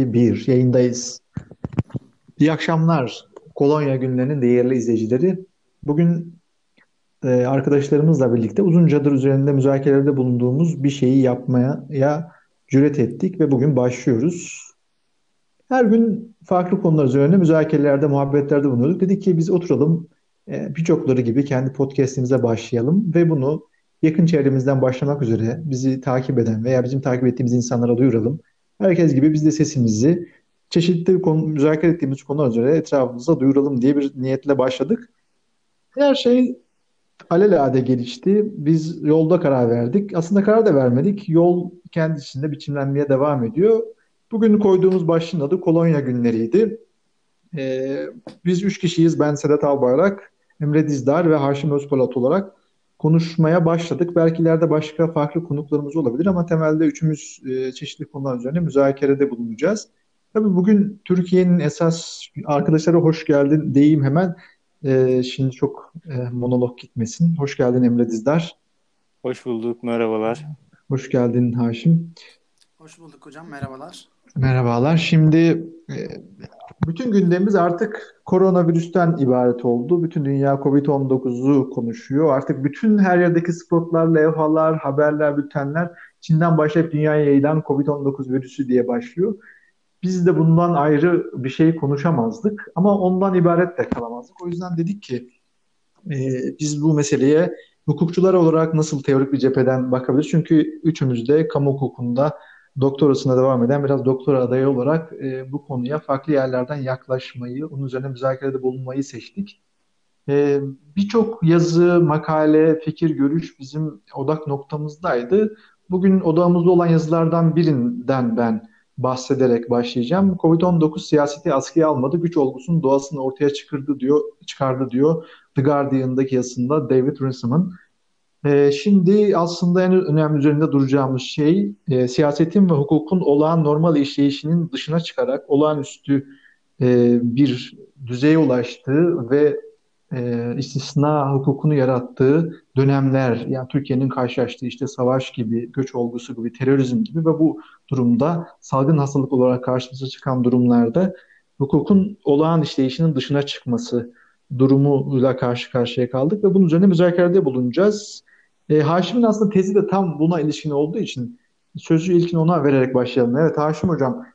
Bir yayındayız. İyi akşamlar. Kolonya günlerinin değerli izleyicileri. Bugün e, arkadaşlarımızla birlikte uzuncadır üzerinde müzakerelerde bulunduğumuz bir şeyi yapmaya ya cüret ettik ve bugün başlıyoruz. Her gün farklı konular üzerine müzakerelerde, muhabbetlerde bulunuyorduk. Dedik ki biz oturalım e, birçokları gibi kendi podcastimize başlayalım ve bunu yakın çevremizden başlamak üzere bizi takip eden veya bizim takip ettiğimiz insanlara duyuralım. Herkes gibi biz de sesimizi çeşitli konu, müzakere ettiğimiz konular üzere etrafımıza duyuralım diye bir niyetle başladık. Her şey alelade gelişti. Biz yolda karar verdik. Aslında karar da vermedik. Yol kendisinde biçimlenmeye devam ediyor. Bugün koyduğumuz başlığın adı Kolonya günleriydi. Ee, biz üç kişiyiz. Ben Sedat Albayrak, Emre Dizdar ve Haşim Özpolat olarak konuşmaya başladık. Belki ileride başka farklı konuklarımız olabilir ama temelde üçümüz e, çeşitli konular üzerine müzakerede bulunacağız. Tabii bugün Türkiye'nin esas arkadaşlara hoş geldin diyeyim hemen. E, şimdi çok e, monolog gitmesin. Hoş geldin Emre Dizdar. Hoş bulduk, merhabalar. Hoş geldin Haşim. Hoş bulduk hocam, merhabalar. Merhabalar. Şimdi e, bütün gündemimiz artık koronavirüsten ibaret oldu. Bütün dünya Covid-19'u konuşuyor. Artık bütün her yerdeki spotlar, levhalar, haberler, bültenler Çin'den başlayıp dünyaya yayılan Covid-19 virüsü diye başlıyor. Biz de bundan ayrı bir şey konuşamazdık ama ondan ibaret de kalamazdık. O yüzden dedik ki e, biz bu meseleye hukukçular olarak nasıl teorik bir cepheden bakabiliriz? Çünkü üçümüz de kamu hukukunda doktorasına devam eden biraz doktora adayı olarak e, bu konuya farklı yerlerden yaklaşmayı, onun üzerine müzakerede bulunmayı seçtik. E, Birçok yazı, makale, fikir, görüş bizim odak noktamızdaydı. Bugün odağımızda olan yazılardan birinden ben bahsederek başlayacağım. Covid-19 siyaseti askıya almadı, güç olgusunun doğasını ortaya çıkardı diyor, çıkardı diyor The Guardian'daki yazısında David Rinsom'ın. E, şimdi aslında en önemli üzerinde duracağımız şey e, siyasetin ve hukukun olağan normal işleyişinin dışına çıkarak olağanüstü e, bir düzeye ulaştığı ve e, istisna hukukunu yarattığı dönemler yani Türkiye'nin karşılaştığı işte savaş gibi, göç olgusu gibi, terörizm gibi ve bu durumda salgın hastalık olarak karşımıza çıkan durumlarda hukukun olağan işleyişinin dışına çıkması durumuyla karşı karşıya kaldık ve bunun üzerine müzakerede bulunacağız. E, Haşim'in aslında tezi de tam buna ilişkin olduğu için sözü ilkin ona vererek başlayalım. Evet Haşim Hocam,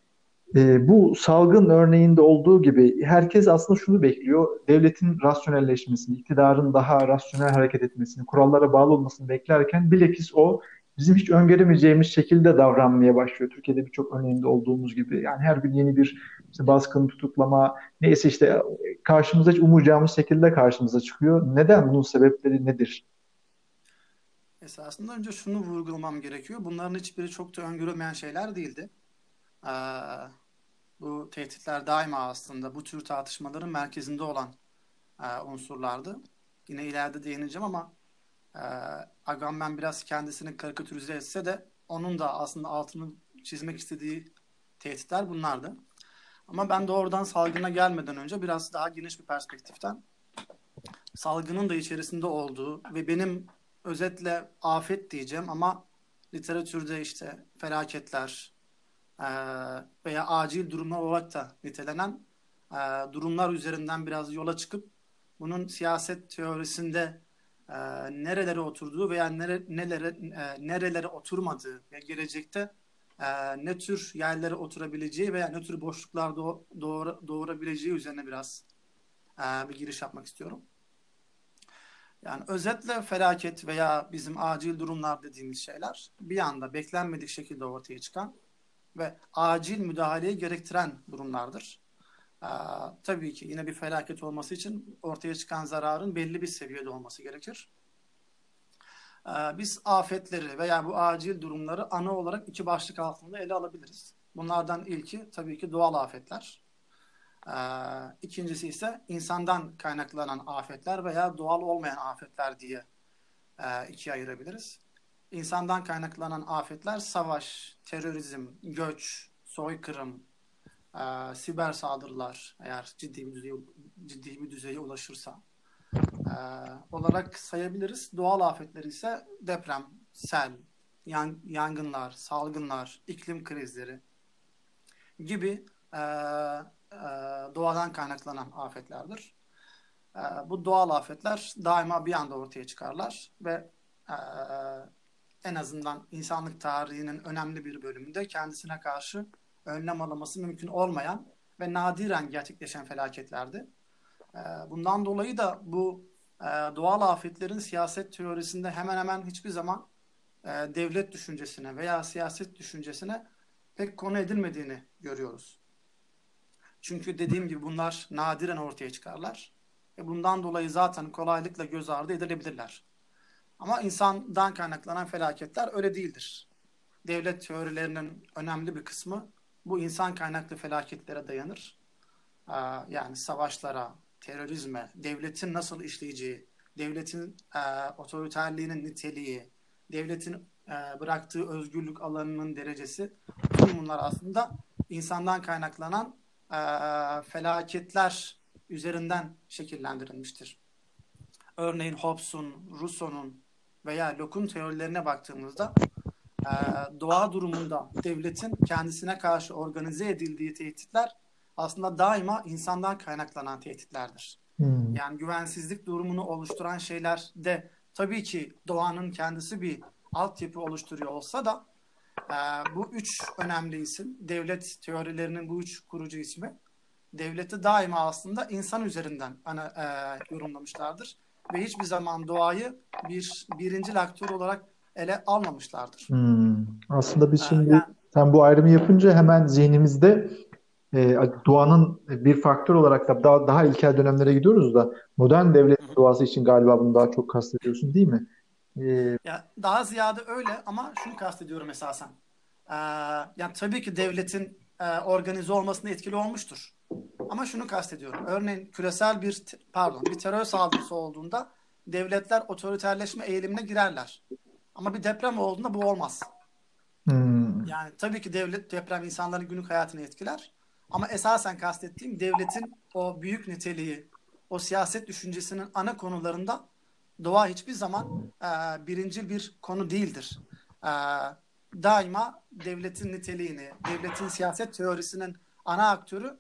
e, bu salgın örneğinde olduğu gibi herkes aslında şunu bekliyor. Devletin rasyonelleşmesini, iktidarın daha rasyonel hareket etmesini, kurallara bağlı olmasını beklerken bilakis o bizim hiç öngöremeyeceğimiz şekilde davranmaya başlıyor. Türkiye'de birçok örneğinde olduğumuz gibi. Yani her gün yeni bir işte baskın, tutuklama, neyse işte karşımıza hiç umacağımız şekilde karşımıza çıkıyor. Neden? Bunun sebepleri nedir? Esasında önce şunu vurgulamam gerekiyor. Bunların hiçbiri çok da öngörülmeyen şeyler değildi. Ee, bu tehditler daima aslında bu tür tartışmaların merkezinde olan e, unsurlardı. Yine ileride değineceğim ama e, Agamben biraz kendisini karikatürize etse de onun da aslında altını çizmek istediği tehditler bunlardı. Ama ben doğrudan salgına gelmeden önce biraz daha geniş bir perspektiften salgının da içerisinde olduğu ve benim özetle afet diyeceğim ama literatürde işte felaketler e, veya acil durumlar olarak da nitelenen e, durumlar üzerinden biraz yola çıkıp bunun siyaset teorisinde e, nerelere oturduğu veya nere, nelere e, nerelere oturmadığı ve gelecekte e, ne tür yerlere oturabileceği veya ne tür boşluklar doğura, doğurabileceği üzerine biraz e, bir giriş yapmak istiyorum. Yani özetle felaket veya bizim acil durumlar dediğimiz şeyler bir anda beklenmedik şekilde ortaya çıkan ve acil müdahaleyi gerektiren durumlardır. Ee, tabii ki yine bir felaket olması için ortaya çıkan zararın belli bir seviyede olması gerekir. Ee, biz afetleri veya bu acil durumları ana olarak iki başlık altında ele alabiliriz. Bunlardan ilki tabii ki doğal afetler. Ee, ikincisi ise insandan kaynaklanan afetler veya doğal olmayan afetler diye e, ikiye ayırabiliriz. İnsandan kaynaklanan afetler savaş, terörizm, göç, soykırım, e, siber saldırılar eğer ciddi bir düzeye, ciddi bir düzeye ulaşırsa e, olarak sayabiliriz. Doğal afetler ise deprem, sel, yan, yangınlar, salgınlar, iklim krizleri, gibi e, e, doğadan kaynaklanan afetlerdir. E, bu doğal afetler daima bir anda ortaya çıkarlar ve e, en azından insanlık tarihinin önemli bir bölümünde kendisine karşı önlem alınması mümkün olmayan ve nadiren gerçekleşen felaketlerdi. Bundan dolayı da bu doğal afetlerin siyaset teorisinde hemen hemen hiçbir zaman devlet düşüncesine veya siyaset düşüncesine pek konu edilmediğini görüyoruz. Çünkü dediğim gibi bunlar nadiren ortaya çıkarlar. Ve bundan dolayı zaten kolaylıkla göz ardı edilebilirler. Ama insandan kaynaklanan felaketler öyle değildir. Devlet teorilerinin önemli bir kısmı bu insan kaynaklı felaketlere dayanır. Yani savaşlara, terörizme, devletin nasıl işleyeceği, devletin otoriterliğinin niteliği, devletin bıraktığı özgürlük alanının derecesi tüm bunlar aslında insandan kaynaklanan felaketler üzerinden şekillendirilmiştir. Örneğin Hobbes'un, Rousseau'nun veya Locke'un teorilerine baktığımızda e, doğa durumunda devletin kendisine karşı organize edildiği tehditler aslında daima insandan kaynaklanan tehditlerdir. Hmm. Yani güvensizlik durumunu oluşturan şeyler de tabii ki doğanın kendisi bir altyapı oluşturuyor olsa da e, bu üç önemli isim, devlet teorilerinin bu üç kurucu ismi devleti daima aslında insan üzerinden ana, e, yorumlamışlardır ve hiçbir zaman doğayı bir birinci aktör olarak ele almamışlardır. Hmm. Aslında biz şimdi yani, sen bu ayrımı yapınca hemen zihnimizde e, doğanın bir faktör olarak da daha, daha ilkel dönemlere gidiyoruz da modern devlet doğası için galiba bunu daha çok kastediyorsun değil mi? Ee, ya daha ziyade öyle ama şunu kastediyorum esasen. Ee, yani tabii ki devletin e, organize olmasına etkili olmuştur. Ama şunu kastediyorum. Örneğin küresel bir pardon bir terör saldırısı olduğunda devletler otoriterleşme eğilimine girerler. Ama bir deprem olduğunda bu olmaz. Hmm. Yani tabii ki devlet deprem insanların günlük hayatını etkiler. Ama esasen kastettiğim devletin o büyük niteliği, o siyaset düşüncesinin ana konularında doğa hiçbir zaman e, birincil bir konu değildir. E, daima devletin niteliğini, devletin siyaset teorisinin ana aktörü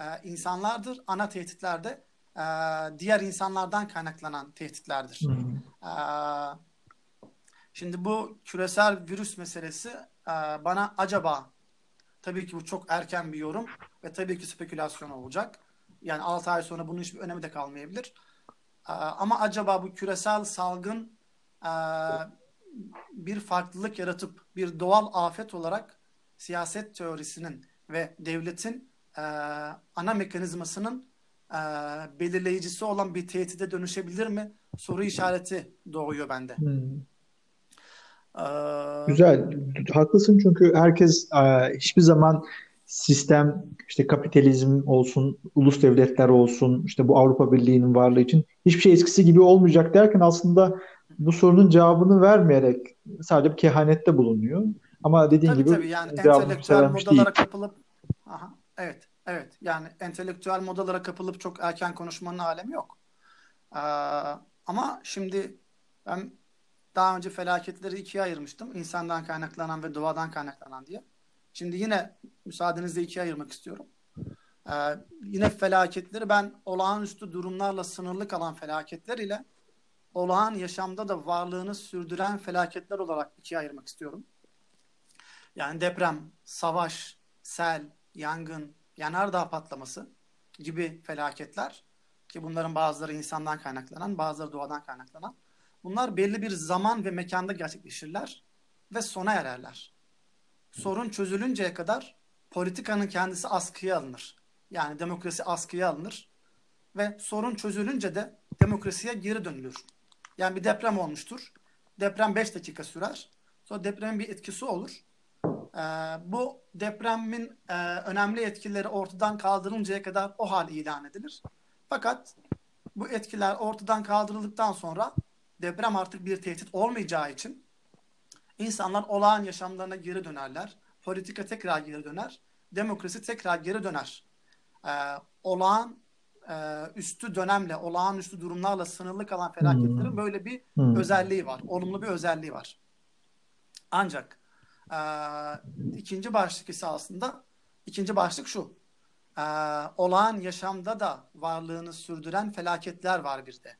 e, insanlardır. Ana tehditler de e, diğer insanlardan kaynaklanan tehditlerdir. E, şimdi bu küresel virüs meselesi e, bana acaba tabii ki bu çok erken bir yorum ve tabii ki spekülasyon olacak. Yani 6 ay sonra bunun hiçbir önemi de kalmayabilir. E, ama acaba bu küresel salgın e, bir farklılık yaratıp bir doğal afet olarak siyaset teorisinin ve devletin e, ana mekanizmasının e, belirleyicisi olan bir tehdide dönüşebilir mi? Soru işareti doğuyor bende. Hmm. Ee, Güzel. Haklısın çünkü herkes hiçbir zaman sistem işte kapitalizm olsun, ulus devletler olsun, işte bu Avrupa Birliği'nin varlığı için hiçbir şey eskisi gibi olmayacak derken aslında bu sorunun cevabını vermeyerek sadece bir kehanette bulunuyor. Ama dediğin tabii, gibi tabii yani entelektüel modalara kapılıp aha, evet evet yani entelektüel modalara kapılıp çok erken konuşmanın alemi yok. Ee, ama şimdi ben daha önce felaketleri ikiye ayırmıştım. İnsandan kaynaklanan ve doğadan kaynaklanan diye. Şimdi yine müsaadenizle ikiye ayırmak istiyorum. Ee, yine felaketleri ben olağanüstü durumlarla sınırlı kalan felaketler ile olağan yaşamda da varlığını sürdüren felaketler olarak ikiye ayırmak istiyorum. Yani deprem, savaş, sel, yangın, yanardağ patlaması gibi felaketler ki bunların bazıları insandan kaynaklanan, bazıları doğadan kaynaklanan. Bunlar belli bir zaman ve mekanda gerçekleşirler ve sona ererler. Sorun çözülünceye kadar politikanın kendisi askıya alınır. Yani demokrasi askıya alınır ve sorun çözülünce de demokrasiye geri dönülür. Yani bir deprem olmuştur. Deprem 5 dakika sürer. Sonra depremin bir etkisi olur. Ee, bu depremin e, önemli etkileri ortadan kaldırılıncaya kadar o hal ilan edilir. Fakat bu etkiler ortadan kaldırıldıktan sonra deprem artık bir tehdit olmayacağı için insanlar olağan yaşamlarına geri dönerler. Politika tekrar geri döner. Demokrasi tekrar geri döner. Ee, olağan e, üstü dönemle, olağanüstü durumlarla sınırlı kalan felaketlerin hmm. böyle bir hmm. özelliği var. Olumlu bir özelliği var. Ancak e, ikinci başlık ise aslında İkinci başlık şu. Ee, olağan yaşamda da varlığını sürdüren felaketler var bir de.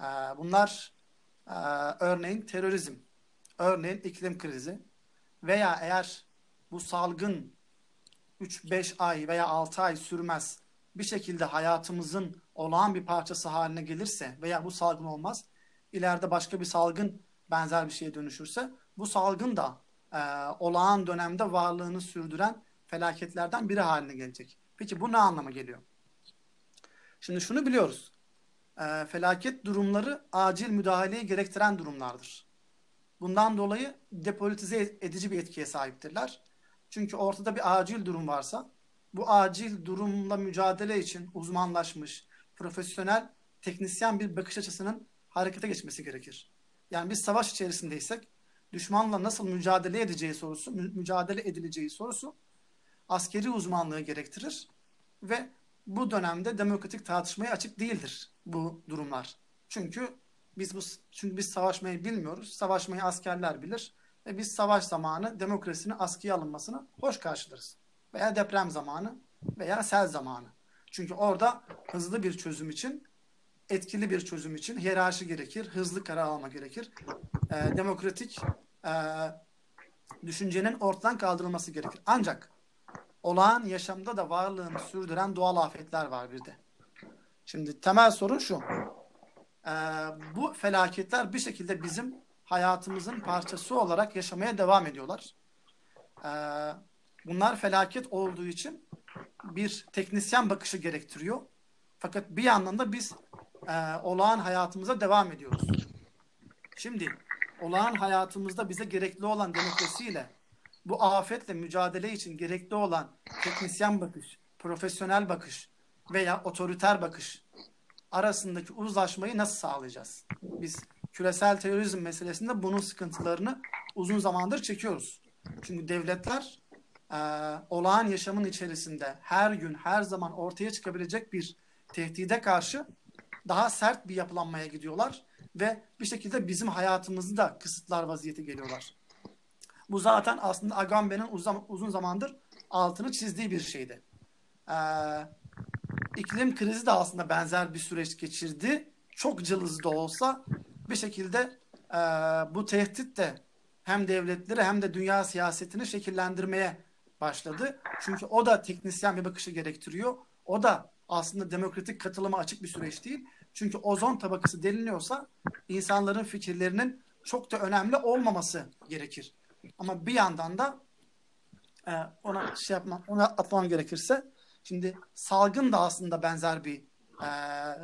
Ee, bunlar e, örneğin terörizm, örneğin iklim krizi veya eğer bu salgın 3-5 ay veya 6 ay sürmez bir şekilde hayatımızın olağan bir parçası haline gelirse veya bu salgın olmaz, ileride başka bir salgın benzer bir şeye dönüşürse bu salgın da e, olağan dönemde varlığını sürdüren felaketlerden biri haline gelecek. Peki bu ne anlama geliyor? Şimdi şunu biliyoruz. E, felaket durumları acil müdahaleyi gerektiren durumlardır. Bundan dolayı depolitize edici bir etkiye sahiptirler. Çünkü ortada bir acil durum varsa bu acil durumla mücadele için uzmanlaşmış, profesyonel, teknisyen bir bakış açısının harekete geçmesi gerekir. Yani biz savaş içerisindeysek düşmanla nasıl mücadele edeceği sorusu, mücadele edileceği sorusu askeri uzmanlığı gerektirir ve bu dönemde demokratik tartışmaya açık değildir bu durumlar. Çünkü biz bu çünkü biz savaşmayı bilmiyoruz. Savaşmayı askerler bilir ve biz savaş zamanı demokrasinin askıya alınmasını hoş karşılarız. Veya deprem zamanı veya sel zamanı. Çünkü orada hızlı bir çözüm için, etkili bir çözüm için hiyerarşi gerekir, hızlı karar alma gerekir. E, demokratik e, düşüncenin ortadan kaldırılması gerekir. Ancak olağan yaşamda da varlığını sürdüren doğal afetler var bir de. Şimdi temel sorun şu. E, bu felaketler bir şekilde bizim hayatımızın parçası olarak yaşamaya devam ediyorlar. E, bunlar felaket olduğu için bir teknisyen bakışı gerektiriyor. Fakat bir yandan da biz e, olağan hayatımıza devam ediyoruz. Şimdi olağan hayatımızda bize gerekli olan demokrasiyle bu afetle mücadele için gerekli olan teknisyen bakış, profesyonel bakış veya otoriter bakış arasındaki uzlaşmayı nasıl sağlayacağız? Biz küresel terörizm meselesinde bunun sıkıntılarını uzun zamandır çekiyoruz. Çünkü devletler e, olağan yaşamın içerisinde her gün, her zaman ortaya çıkabilecek bir tehdide karşı daha sert bir yapılanmaya gidiyorlar ve bir şekilde bizim hayatımızı da kısıtlar vaziyete geliyorlar. Bu zaten aslında Agamben'in uzun, zamandır altını çizdiği bir şeydi. Ee, iklim krizi de aslında benzer bir süreç geçirdi. Çok cılız da olsa bir şekilde e, bu tehdit de hem devletleri hem de dünya siyasetini şekillendirmeye başladı. Çünkü o da teknisyen bir bakışı gerektiriyor. O da aslında demokratik katılıma açık bir süreç değil. Çünkü ozon tabakası deliniyorsa insanların fikirlerinin çok da önemli olmaması gerekir. Ama bir yandan da e, ona şey yapmam, ona atmam gerekirse şimdi salgın da aslında benzer bir e,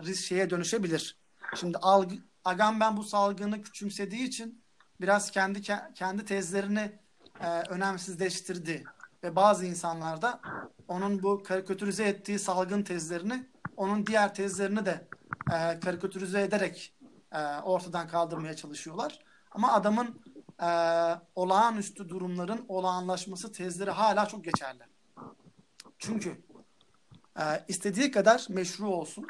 risk şeye dönüşebilir. Şimdi algı, Agamben bu salgını küçümsediği için biraz kendi kendi tezlerini e, önemsizleştirdi ve bazı insanlar da onun bu karikatürize ettiği salgın tezlerini onun diğer tezlerini de e, karikatürize ederek e, ortadan kaldırmaya çalışıyorlar. Ama adamın e, olağanüstü durumların olağanlaşması tezleri hala çok geçerli. Çünkü e, istediği kadar meşru olsun.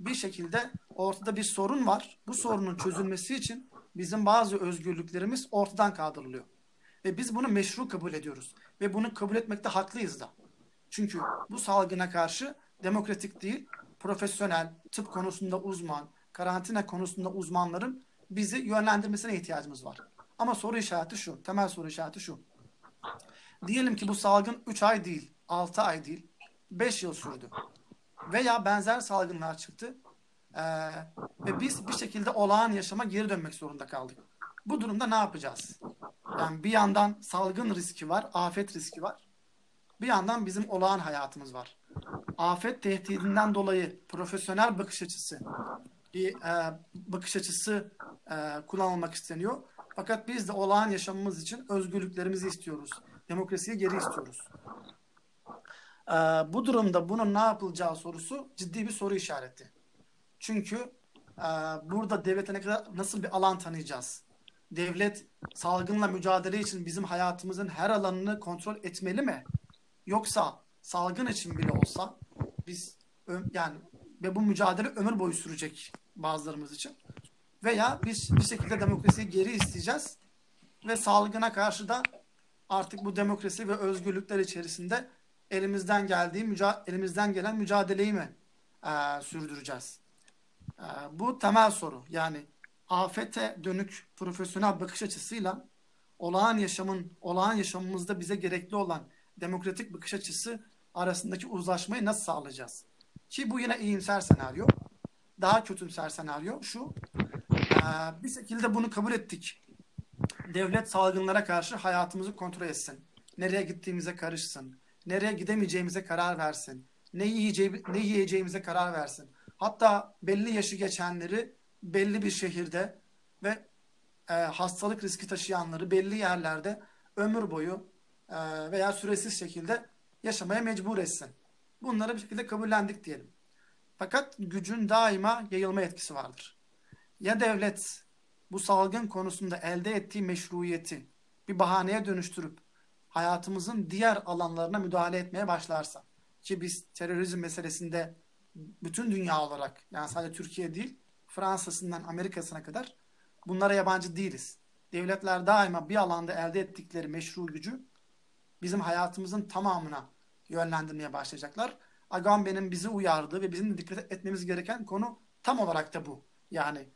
Bir şekilde ortada bir sorun var. Bu sorunun çözülmesi için bizim bazı özgürlüklerimiz ortadan kaldırılıyor. Ve biz bunu meşru kabul ediyoruz. Ve bunu kabul etmekte haklıyız da. Çünkü bu salgına karşı demokratik değil, profesyonel, tıp konusunda uzman, karantina konusunda uzmanların bizi yönlendirmesine ihtiyacımız var. Ama soru işareti şu, temel soru işareti şu. Diyelim ki bu salgın 3 ay değil, 6 ay değil, 5 yıl sürdü. Veya benzer salgınlar çıktı. Ee, ve biz bir şekilde olağan yaşama geri dönmek zorunda kaldık. Bu durumda ne yapacağız? Yani bir yandan salgın riski var, afet riski var. Bir yandan bizim olağan hayatımız var. Afet tehdidinden dolayı profesyonel bakış açısı bir e, bakış açısı e, kullanılmak isteniyor. Fakat biz de olağan yaşamımız için özgürlüklerimizi istiyoruz. Demokrasiyi geri istiyoruz. E, bu durumda bunun ne yapılacağı sorusu ciddi bir soru işareti. Çünkü e, burada devlete ne kadar nasıl bir alan tanıyacağız? Devlet salgınla mücadele için bizim hayatımızın her alanını kontrol etmeli mi? Yoksa salgın için bile olsa biz yani ve bu mücadele ömür boyu sürecek bazılarımız için. Veya biz bir şekilde demokrasiyi geri isteyeceğiz ve salgına karşı da artık bu demokrasi ve özgürlükler içerisinde elimizden geldiği elimizden gelen mücadeleyi mi e, sürdüreceğiz? E, bu temel soru. Yani afete dönük profesyonel bakış açısıyla olağan yaşamın olağan yaşamımızda bize gerekli olan demokratik bakış açısı arasındaki uzlaşmayı nasıl sağlayacağız? Ki bu yine iyimser senaryo. Daha kötümser senaryo şu. E, bir şekilde bunu kabul ettik. Devlet salgınlara karşı hayatımızı kontrol etsin. Nereye gittiğimize karışsın. Nereye gidemeyeceğimize karar versin. Ne, yiyeceği, ne yiyeceğimize karar versin. Hatta belli yaşı geçenleri belli bir şehirde ve e, hastalık riski taşıyanları belli yerlerde ömür boyu e, veya süresiz şekilde yaşamaya mecbur etsin. Bunları bir şekilde kabullendik diyelim. Fakat gücün daima yayılma etkisi vardır. Ya devlet bu salgın konusunda elde ettiği meşruiyeti bir bahaneye dönüştürüp hayatımızın diğer alanlarına müdahale etmeye başlarsa ki biz terörizm meselesinde bütün dünya olarak yani sadece Türkiye değil Fransa'sından Amerika'sına kadar bunlara yabancı değiliz. Devletler daima bir alanda elde ettikleri meşru gücü bizim hayatımızın tamamına yönlendirmeye başlayacaklar. Agamben'in bizi uyardığı ve bizim de dikkat etmemiz gereken konu tam olarak da bu. Yani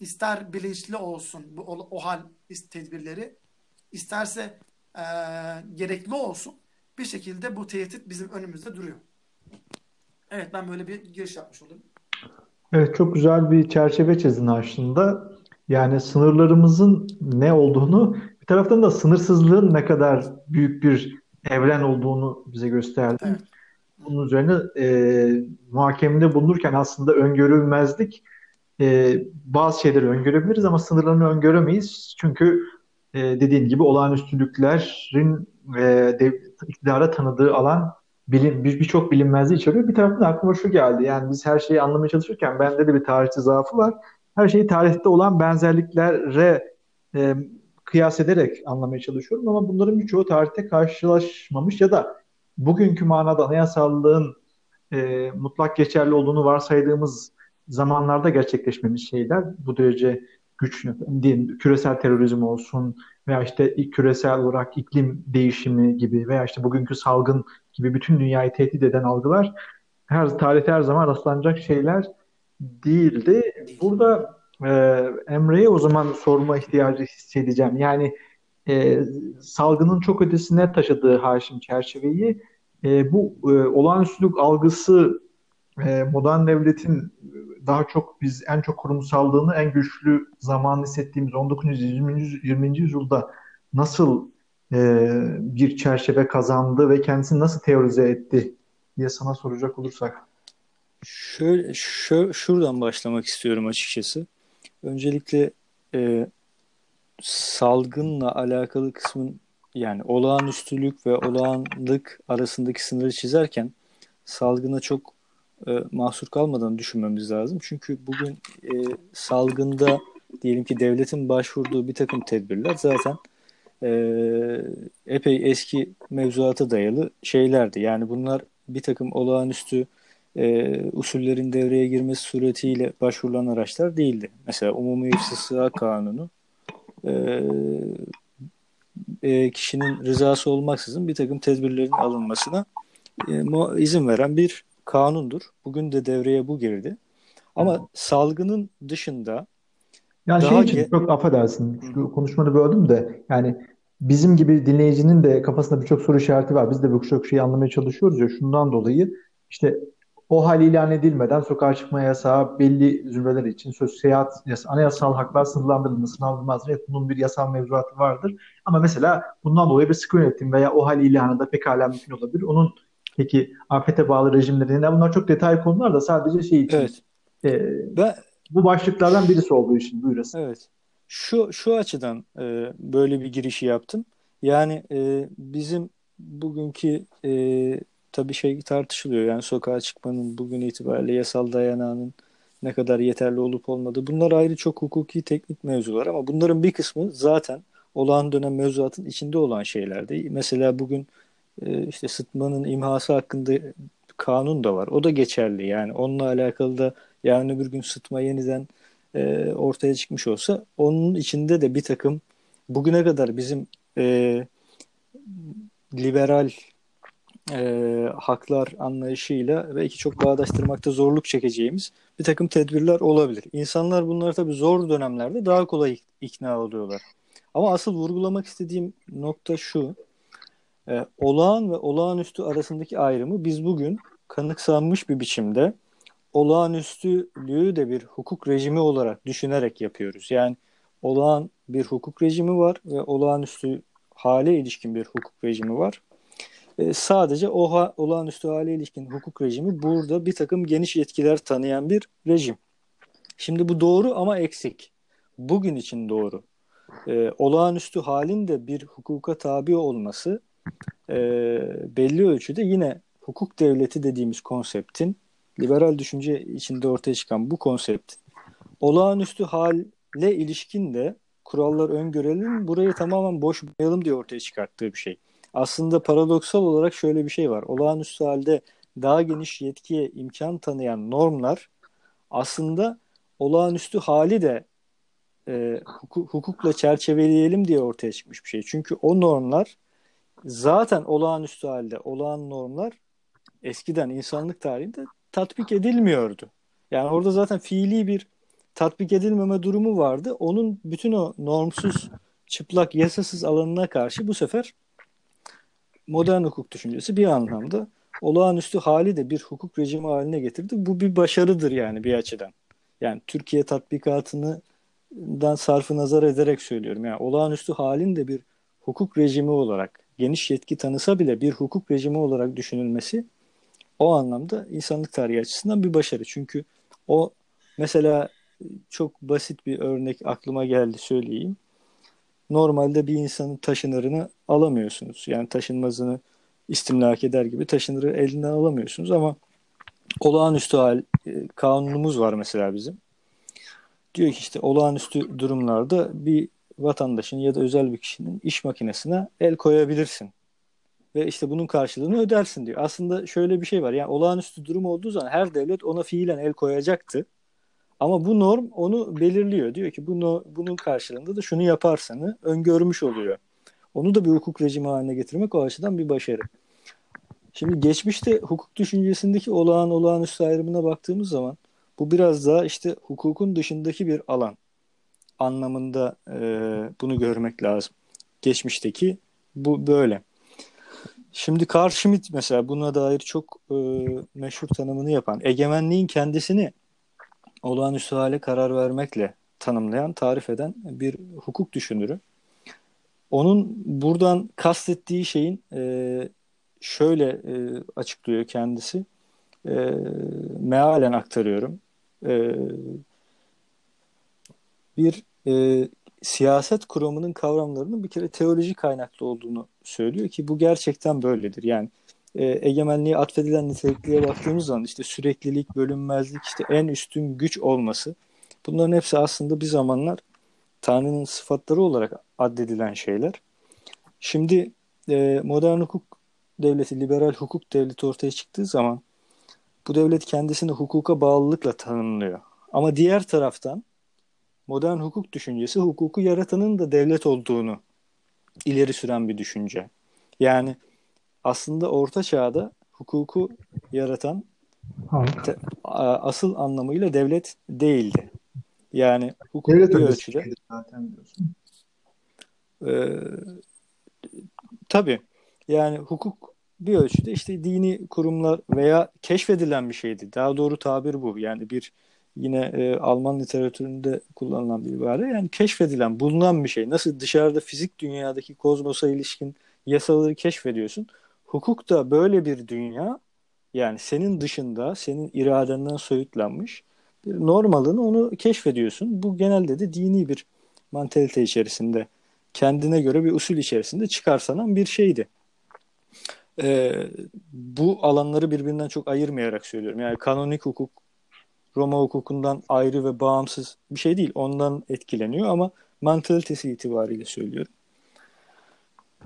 ister bilinçli olsun bu o, o hal tedbirleri isterse e, gerekli olsun bir şekilde bu tehdit bizim önümüzde duruyor. Evet ben böyle bir giriş yapmış oldum. Evet çok güzel bir çerçeve çizdin aslında. Yani sınırlarımızın ne olduğunu bir taraftan da sınırsızlığın ne kadar büyük bir evren olduğunu bize gösterdi. Evet. Bunun üzerine e, muhakemede bulunurken aslında öngörülmezlik e, bazı şeyleri öngörebiliriz ama sınırlarını öngöremeyiz. Çünkü e, dediğin gibi olağanüstülüklerin e, dev, iktidara tanıdığı alan bilim, birçok bilinmezliği içeriyor. Bir taraftan aklıma şu geldi. Yani biz her şeyi anlamaya çalışırken bende de bir tarihçi zaafı var. Her şeyi tarihte olan benzerliklere e, kıyas ederek anlamaya çalışıyorum ama bunların birçoğu tarihte karşılaşmamış ya da bugünkü manada anayasallığın e, mutlak geçerli olduğunu varsaydığımız zamanlarda gerçekleşmemiş şeyler. Bu derece güçlü, diyelim küresel terörizm olsun veya işte küresel olarak iklim değişimi gibi veya işte bugünkü salgın gibi bütün dünyayı tehdit eden algılar her tarihte her zaman rastlanacak şeyler değildi. Burada e, Emre'ye o zaman sorma ihtiyacı hissedeceğim. Yani e, salgının çok ötesine taşıdığı Haşim çerçeveyi e, bu e, olağanüstülük algısı e, modern devletin daha çok biz en çok kurumsallığını en güçlü zaman hissettiğimiz 19. 20. 20. yüzyılda nasıl e, bir çerçeve kazandı ve kendisini nasıl teorize etti diye sana soracak olursak. Şöyle, şö, şuradan başlamak istiyorum açıkçası. Öncelikle e, salgınla alakalı kısmın yani olağanüstülük ve olağanlık arasındaki sınırı çizerken salgına çok e, mahsur kalmadan düşünmemiz lazım. Çünkü bugün e, salgında diyelim ki devletin başvurduğu bir takım tedbirler zaten e, epey eski mevzuata dayalı şeylerdi. Yani bunlar bir takım olağanüstü e, usullerin devreye girmesi suretiyle başvurulan araçlar değildi. Mesela Umumi İfsislığa Kanunu e, e, kişinin rızası olmaksızın bir takım tedbirlerin alınmasına e, izin veren bir kanundur. Bugün de devreye bu girdi. Ama Hı. salgının dışında yani şey için ge- çok affedersin Hı. konuşmanı böldüm de yani bizim gibi dinleyicinin de kafasında birçok soru işareti var. Biz de birçok şeyi anlamaya çalışıyoruz ya şundan dolayı işte o hal ilan edilmeden sokağa çıkma yasağı belli zümreler için söz seyahat yasa, anayasal haklar sınırlandırılması sınırlandırılmaz. Evet bunun bir yasal mevzuatı vardır. Ama mesela bundan dolayı bir sıkı yönetim veya o hal ilanı da pekala mümkün olabilir. Onun Peki afete bağlı rejimlerin? Bunlar çok detay konular da sadece şey için. Evet. E, ben, bu başlıklardan birisi olduğu için buyurasın. Evet. Şu şu açıdan e, böyle bir girişi yaptım. Yani e, bizim bugünkü e, tabii şey tartışılıyor. Yani sokağa çıkmanın bugün itibariyle yasal dayanağının ne kadar yeterli olup olmadığı. Bunlar ayrı çok hukuki teknik mevzular ama bunların bir kısmı zaten olağan dönem mevzuatın içinde olan şeylerdi. Mesela bugün işte sıtmanın imhası hakkında kanun da var. O da geçerli yani. Onunla alakalı da yarın öbür gün sıtma yeniden e, ortaya çıkmış olsa onun içinde de bir takım bugüne kadar bizim e, liberal e, haklar anlayışıyla belki çok bağdaştırmakta zorluk çekeceğimiz bir takım tedbirler olabilir. İnsanlar bunları tabii zor dönemlerde daha kolay ikna oluyorlar. Ama asıl vurgulamak istediğim nokta şu. E, olağan ve olağanüstü arasındaki ayrımı biz bugün kanıksanmış bir biçimde olağanüstülüğü de bir hukuk rejimi olarak düşünerek yapıyoruz. Yani olağan bir hukuk rejimi var ve olağanüstü hale ilişkin bir hukuk rejimi var. E, sadece o ha, olağanüstü hale ilişkin hukuk rejimi burada bir takım geniş yetkiler tanıyan bir rejim. Şimdi bu doğru ama eksik. Bugün için doğru. E, olağanüstü halin de bir hukuka tabi olması e, belli ölçüde yine hukuk devleti dediğimiz konseptin liberal düşünce içinde ortaya çıkan bu konsept olağanüstü halle ilişkin de kurallar öngörelim burayı tamamen boş bırakmayalım diye ortaya çıkarttığı bir şey. Aslında paradoksal olarak şöyle bir şey var. Olağanüstü halde daha geniş yetkiye imkan tanıyan normlar aslında olağanüstü hali de e, hukuk, hukukla çerçeveleyelim diye ortaya çıkmış bir şey. Çünkü o normlar zaten olağanüstü halde olağan normlar eskiden insanlık tarihinde tatbik edilmiyordu. Yani orada zaten fiili bir tatbik edilmeme durumu vardı. Onun bütün o normsuz, çıplak, yasasız alanına karşı bu sefer modern hukuk düşüncesi bir anlamda olağanüstü hali de bir hukuk rejimi haline getirdi. Bu bir başarıdır yani bir açıdan. Yani Türkiye tatbikatını dan sarfı nazar ederek söylüyorum. Yani olağanüstü halin de bir hukuk rejimi olarak geniş yetki tanısa bile bir hukuk rejimi olarak düşünülmesi o anlamda insanlık tarihi açısından bir başarı. Çünkü o mesela çok basit bir örnek aklıma geldi söyleyeyim. Normalde bir insanın taşınırını alamıyorsunuz. Yani taşınmazını istimlak eder gibi taşınırı elinden alamıyorsunuz ama olağanüstü hal e, kanunumuz var mesela bizim. Diyor ki işte olağanüstü durumlarda bir vatandaşın ya da özel bir kişinin iş makinesine el koyabilirsin. Ve işte bunun karşılığını ödersin diyor. Aslında şöyle bir şey var. Yani olağanüstü durum olduğu zaman her devlet ona fiilen el koyacaktı. Ama bu norm onu belirliyor. Diyor ki bunu, bunun karşılığında da şunu yaparsanı öngörmüş oluyor. Onu da bir hukuk rejimi haline getirmek o açıdan bir başarı. Şimdi geçmişte hukuk düşüncesindeki olağan olağanüstü ayrımına baktığımız zaman bu biraz daha işte hukukun dışındaki bir alan anlamında e, bunu görmek lazım. Geçmişteki bu böyle. Şimdi Carl Schmitt mesela buna dair çok e, meşhur tanımını yapan, egemenliğin kendisini olağanüstü hale karar vermekle tanımlayan, tarif eden bir hukuk düşünürü. Onun buradan kastettiği şeyin e, şöyle e, açıklıyor kendisi. E, mealen aktarıyorum. E, bir e, siyaset kuramının kavramlarının bir kere teoloji kaynaklı olduğunu söylüyor ki bu gerçekten böyledir. Yani e, egemenliğe atfedilen nitelikliğe baktığımız zaman işte süreklilik, bölünmezlik, işte en üstün güç olması bunların hepsi aslında bir zamanlar Tanrı'nın sıfatları olarak addedilen şeyler. Şimdi e, modern hukuk devleti, liberal hukuk devleti ortaya çıktığı zaman bu devlet kendisini hukuka bağlılıkla tanımlıyor. Ama diğer taraftan modern hukuk düşüncesi hukuku yaratanın da devlet olduğunu ileri süren bir düşünce. Yani aslında orta çağda hukuku yaratan te, asıl anlamıyla devlet değildi. Yani hukuk devlet bir ölçüde zaten diyorsun. E, tabii. Yani hukuk bir ölçüde işte dini kurumlar veya keşfedilen bir şeydi. Daha doğru tabir bu. Yani bir yine e, Alman literatüründe kullanılan bir ibare. Yani keşfedilen, bulunan bir şey. Nasıl dışarıda fizik dünyadaki kozmosa ilişkin yasaları keşfediyorsun. Hukuk da böyle bir dünya. Yani senin dışında, senin iradenden soyutlanmış bir normalını onu keşfediyorsun. Bu genelde de dini bir mantalite içerisinde, kendine göre bir usul içerisinde çıkarsanan bir şeydi. Ee, bu alanları birbirinden çok ayırmayarak söylüyorum. Yani kanonik hukuk Roma hukukundan ayrı ve bağımsız bir şey değil. Ondan etkileniyor ama mantalitesi itibariyle söylüyorum.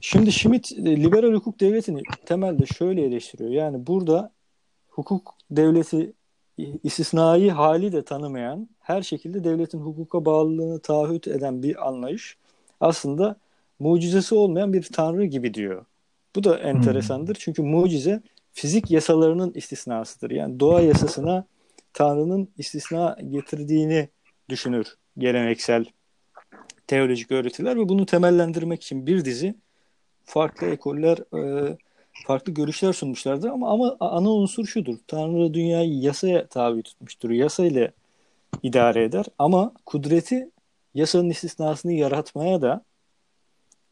Şimdi Schmidt e, liberal hukuk devletini temelde şöyle eleştiriyor. Yani burada hukuk devleti istisnai hali de tanımayan, her şekilde devletin hukuka bağlılığını taahhüt eden bir anlayış aslında mucizesi olmayan bir tanrı gibi diyor. Bu da enteresandır. Hmm. Çünkü mucize fizik yasalarının istisnasıdır. Yani doğa yasasına Tanrı'nın istisna getirdiğini düşünür geleneksel teolojik öğretiler ve bunu temellendirmek için bir dizi farklı ekoller, e, farklı görüşler sunmuşlardır ama ama ana unsur şudur. Tanrı dünyayı yasaya tabi tutmuştur. Yasa ile idare eder ama kudreti yasanın istisnasını yaratmaya da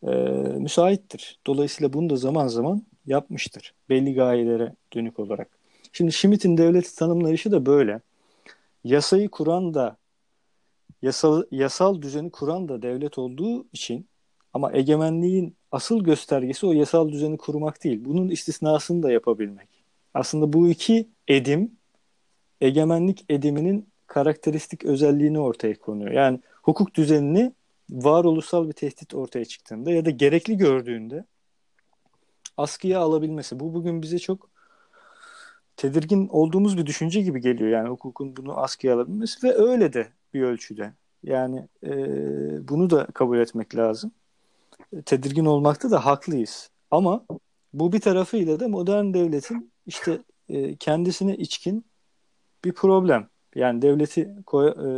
e, müsaittir. Dolayısıyla bunu da zaman zaman yapmıştır. Belli gayelere dönük olarak. Şimdi Schmidt'in devleti tanımlayışı da böyle. Yasayı kuran da yasal, yasal düzeni kuran da devlet olduğu için ama egemenliğin asıl göstergesi o yasal düzeni kurmak değil. Bunun istisnasını da yapabilmek. Aslında bu iki edim egemenlik ediminin karakteristik özelliğini ortaya konuyor. Yani hukuk düzenini varoluşsal bir tehdit ortaya çıktığında ya da gerekli gördüğünde askıya alabilmesi. Bu bugün bize çok tedirgin olduğumuz bir düşünce gibi geliyor. Yani hukukun bunu askıya alabilmesi ve öyle de bir ölçüde. Yani e, bunu da kabul etmek lazım. Tedirgin olmakta da haklıyız. Ama bu bir tarafıyla da modern devletin işte e, kendisine içkin bir problem. Yani devleti koy, e,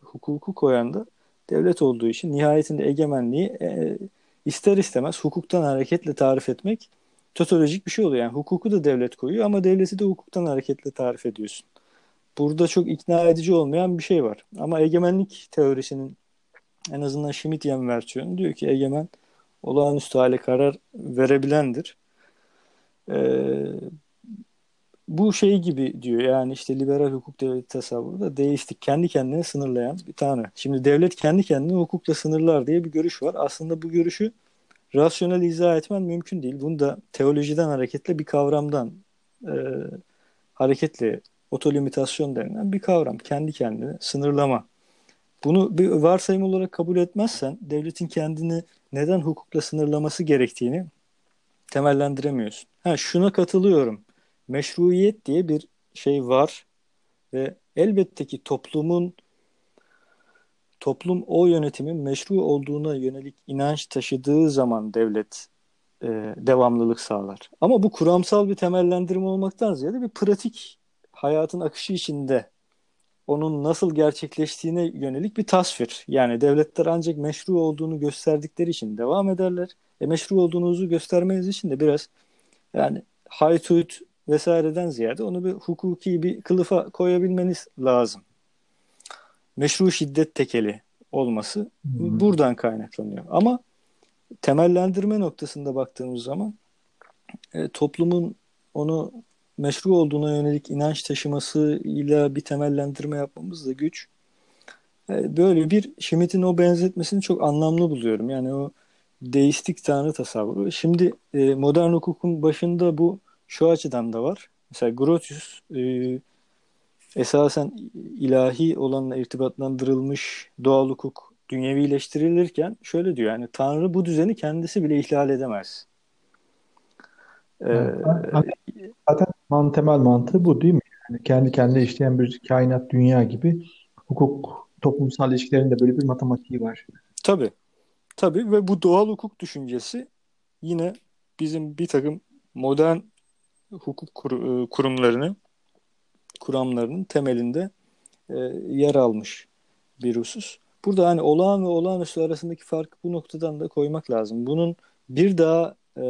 hukuku koyan da devlet olduğu için nihayetinde egemenliği e, ister istemez hukuktan hareketle tarif etmek totolojik bir şey oluyor. Yani hukuku da devlet koyuyor ama devleti de hukuktan hareketle tarif ediyorsun. Burada çok ikna edici olmayan bir şey var. Ama egemenlik teorisinin en azından Schmittian versiyonu diyor ki egemen olağanüstü hale karar verebilendir. Ee, bu şey gibi diyor yani işte liberal hukuk devleti tasavvuru da deistik kendi kendine sınırlayan bir tane. Şimdi devlet kendi kendine hukukla sınırlar diye bir görüş var. Aslında bu görüşü rasyonel izah etmen mümkün değil. Bunu da teolojiden hareketle bir kavramdan e, hareketle otolimitasyon denilen bir kavram. Kendi kendine sınırlama. Bunu bir varsayım olarak kabul etmezsen devletin kendini neden hukukla sınırlaması gerektiğini temellendiremiyorsun. Ha şuna katılıyorum. Meşruiyet diye bir şey var ve elbette ki toplumun toplum o yönetimin meşru olduğuna yönelik inanç taşıdığı zaman devlet e, devamlılık sağlar. Ama bu kuramsal bir temellendirme olmaktan ziyade bir pratik hayatın akışı içinde onun nasıl gerçekleştiğine yönelik bir tasvir. Yani devletler ancak meşru olduğunu gösterdikleri için devam ederler. E meşru olduğunuzu göstermeniz için de biraz yani haytut vesaireden ziyade onu bir hukuki bir kılıfa koyabilmeniz lazım meşru şiddet tekeli olması hmm. buradan kaynaklanıyor. Ama temellendirme noktasında baktığımız zaman e, toplumun onu meşru olduğuna yönelik inanç taşımasıyla bir temellendirme yapmamız da güç. E, böyle bir Schmitt'in o benzetmesini çok anlamlı buluyorum. Yani o deistik tanrı tasavvuru. Şimdi e, modern hukukun başında bu şu açıdan da var. Mesela Grotius e, esasen ilahi olanla irtibatlandırılmış doğal hukuk dünyevileştirilirken şöyle diyor yani Tanrı bu düzeni kendisi bile ihlal edemez. Ee, zaten man, temel mantığı bu değil mi? Yani kendi kendine işleyen bir kainat dünya gibi hukuk toplumsal ilişkilerinde böyle bir matematiği var. Tabii. Tabii ve bu doğal hukuk düşüncesi yine bizim bir takım modern hukuk kur, e, kurumlarını kuramlarının temelinde e, yer almış bir husus. Burada hani olağan ve olağanüstü arasındaki farkı bu noktadan da koymak lazım. Bunun bir daha e,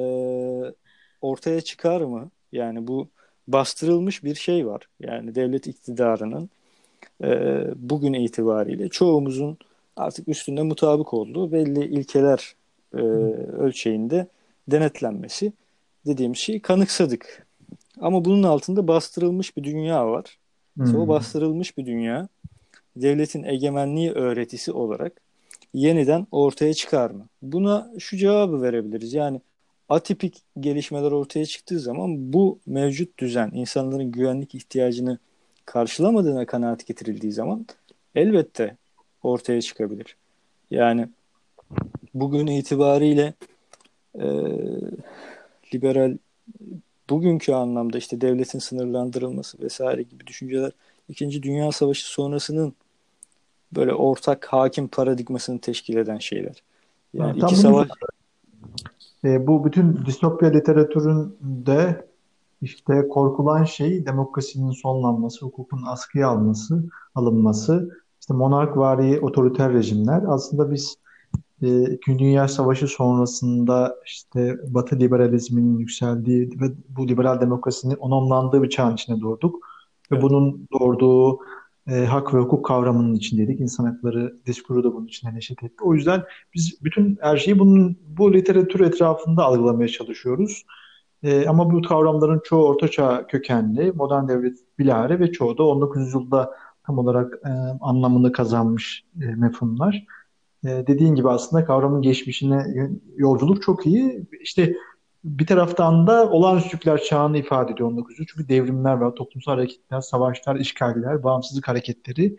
ortaya çıkar mı? Yani bu bastırılmış bir şey var. Yani devlet iktidarının e, bugün itibariyle çoğumuzun artık üstünde mutabık olduğu belli ilkeler e, ölçeğinde denetlenmesi dediğim şeyi kanıksadık. Ama bunun altında bastırılmış bir dünya var. Hmm. O bastırılmış bir dünya devletin egemenliği öğretisi olarak yeniden ortaya çıkar mı? Buna şu cevabı verebiliriz. Yani atipik gelişmeler ortaya çıktığı zaman bu mevcut düzen insanların güvenlik ihtiyacını karşılamadığına kanaat getirildiği zaman elbette ortaya çıkabilir. Yani bugün itibariyle e, liberal bugünkü anlamda işte devletin sınırlandırılması vesaire gibi düşünceler İkinci Dünya Savaşı sonrasının böyle ortak hakim paradigmasını teşkil eden şeyler. Yani ha, iki savaş E, bu bütün distopya literatüründe işte korkulan şey demokrasinin sonlanması, hukukun askıya alması, alınması, işte monarkvari otoriter rejimler. Aslında biz İkinci Dünya Savaşı sonrasında işte Batı liberalizminin yükseldiği ve bu liberal demokrasinin onamlandığı bir çağın içine doğduk. Ve Evet. bunun doğurduğu e, hak ve hukuk kavramının içindeydik. İnsan hakları diskuru da bunun içine neşet etti. O yüzden biz bütün her şeyi bunun bu literatür etrafında algılamaya çalışıyoruz. E, ama bu kavramların çoğu ortaçağ kökenli, modern devlet bilahare ve çoğu da 19. yüzyılda tam olarak e, anlamını kazanmış e, mefhumlar. E, dediğin gibi aslında kavramın geçmişine yolculuk çok iyi. İşte bir taraftan da olağanüstülükler çağını ifade ediyor 19. yüzyıl. Çünkü devrimler var, toplumsal hareketler, savaşlar, işgaller, bağımsızlık hareketleri.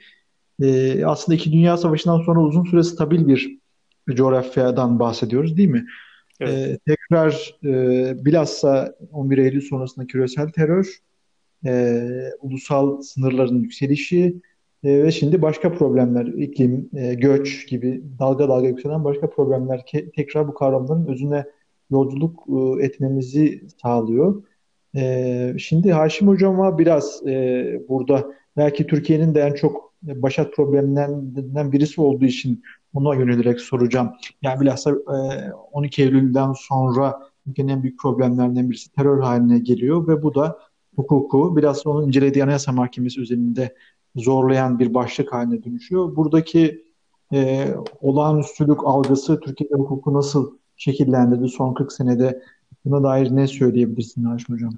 E, aslında iki Dünya Savaşı'ndan sonra uzun süre stabil bir coğrafyadan bahsediyoruz değil mi? Evet. E, tekrar e, bilhassa 11 Eylül sonrasında küresel terör, e, ulusal sınırların yükselişi e, ve şimdi başka problemler, iklim, e, göç gibi dalga dalga yükselen başka problemler ke- tekrar bu kavramların özüne yolculuk e, etmemizi sağlıyor. E, şimdi Haşim Hocam'a biraz e, burada belki Türkiye'nin de en çok başat problemlerinden birisi olduğu için ona yönelerek soracağım. Yani bilhassa e, 12 Eylül'den sonra ülkenin en büyük problemlerinden birisi terör haline geliyor ve bu da hukuku biraz onun incelediği Anayasa Mahkemesi üzerinde zorlayan bir başlık haline dönüşüyor. Buradaki e, olağanüstülük algısı Türkiye'de hukuku nasıl şekillendirdi son 40 senede? Buna dair ne söyleyebilirsin Haşim Hocam?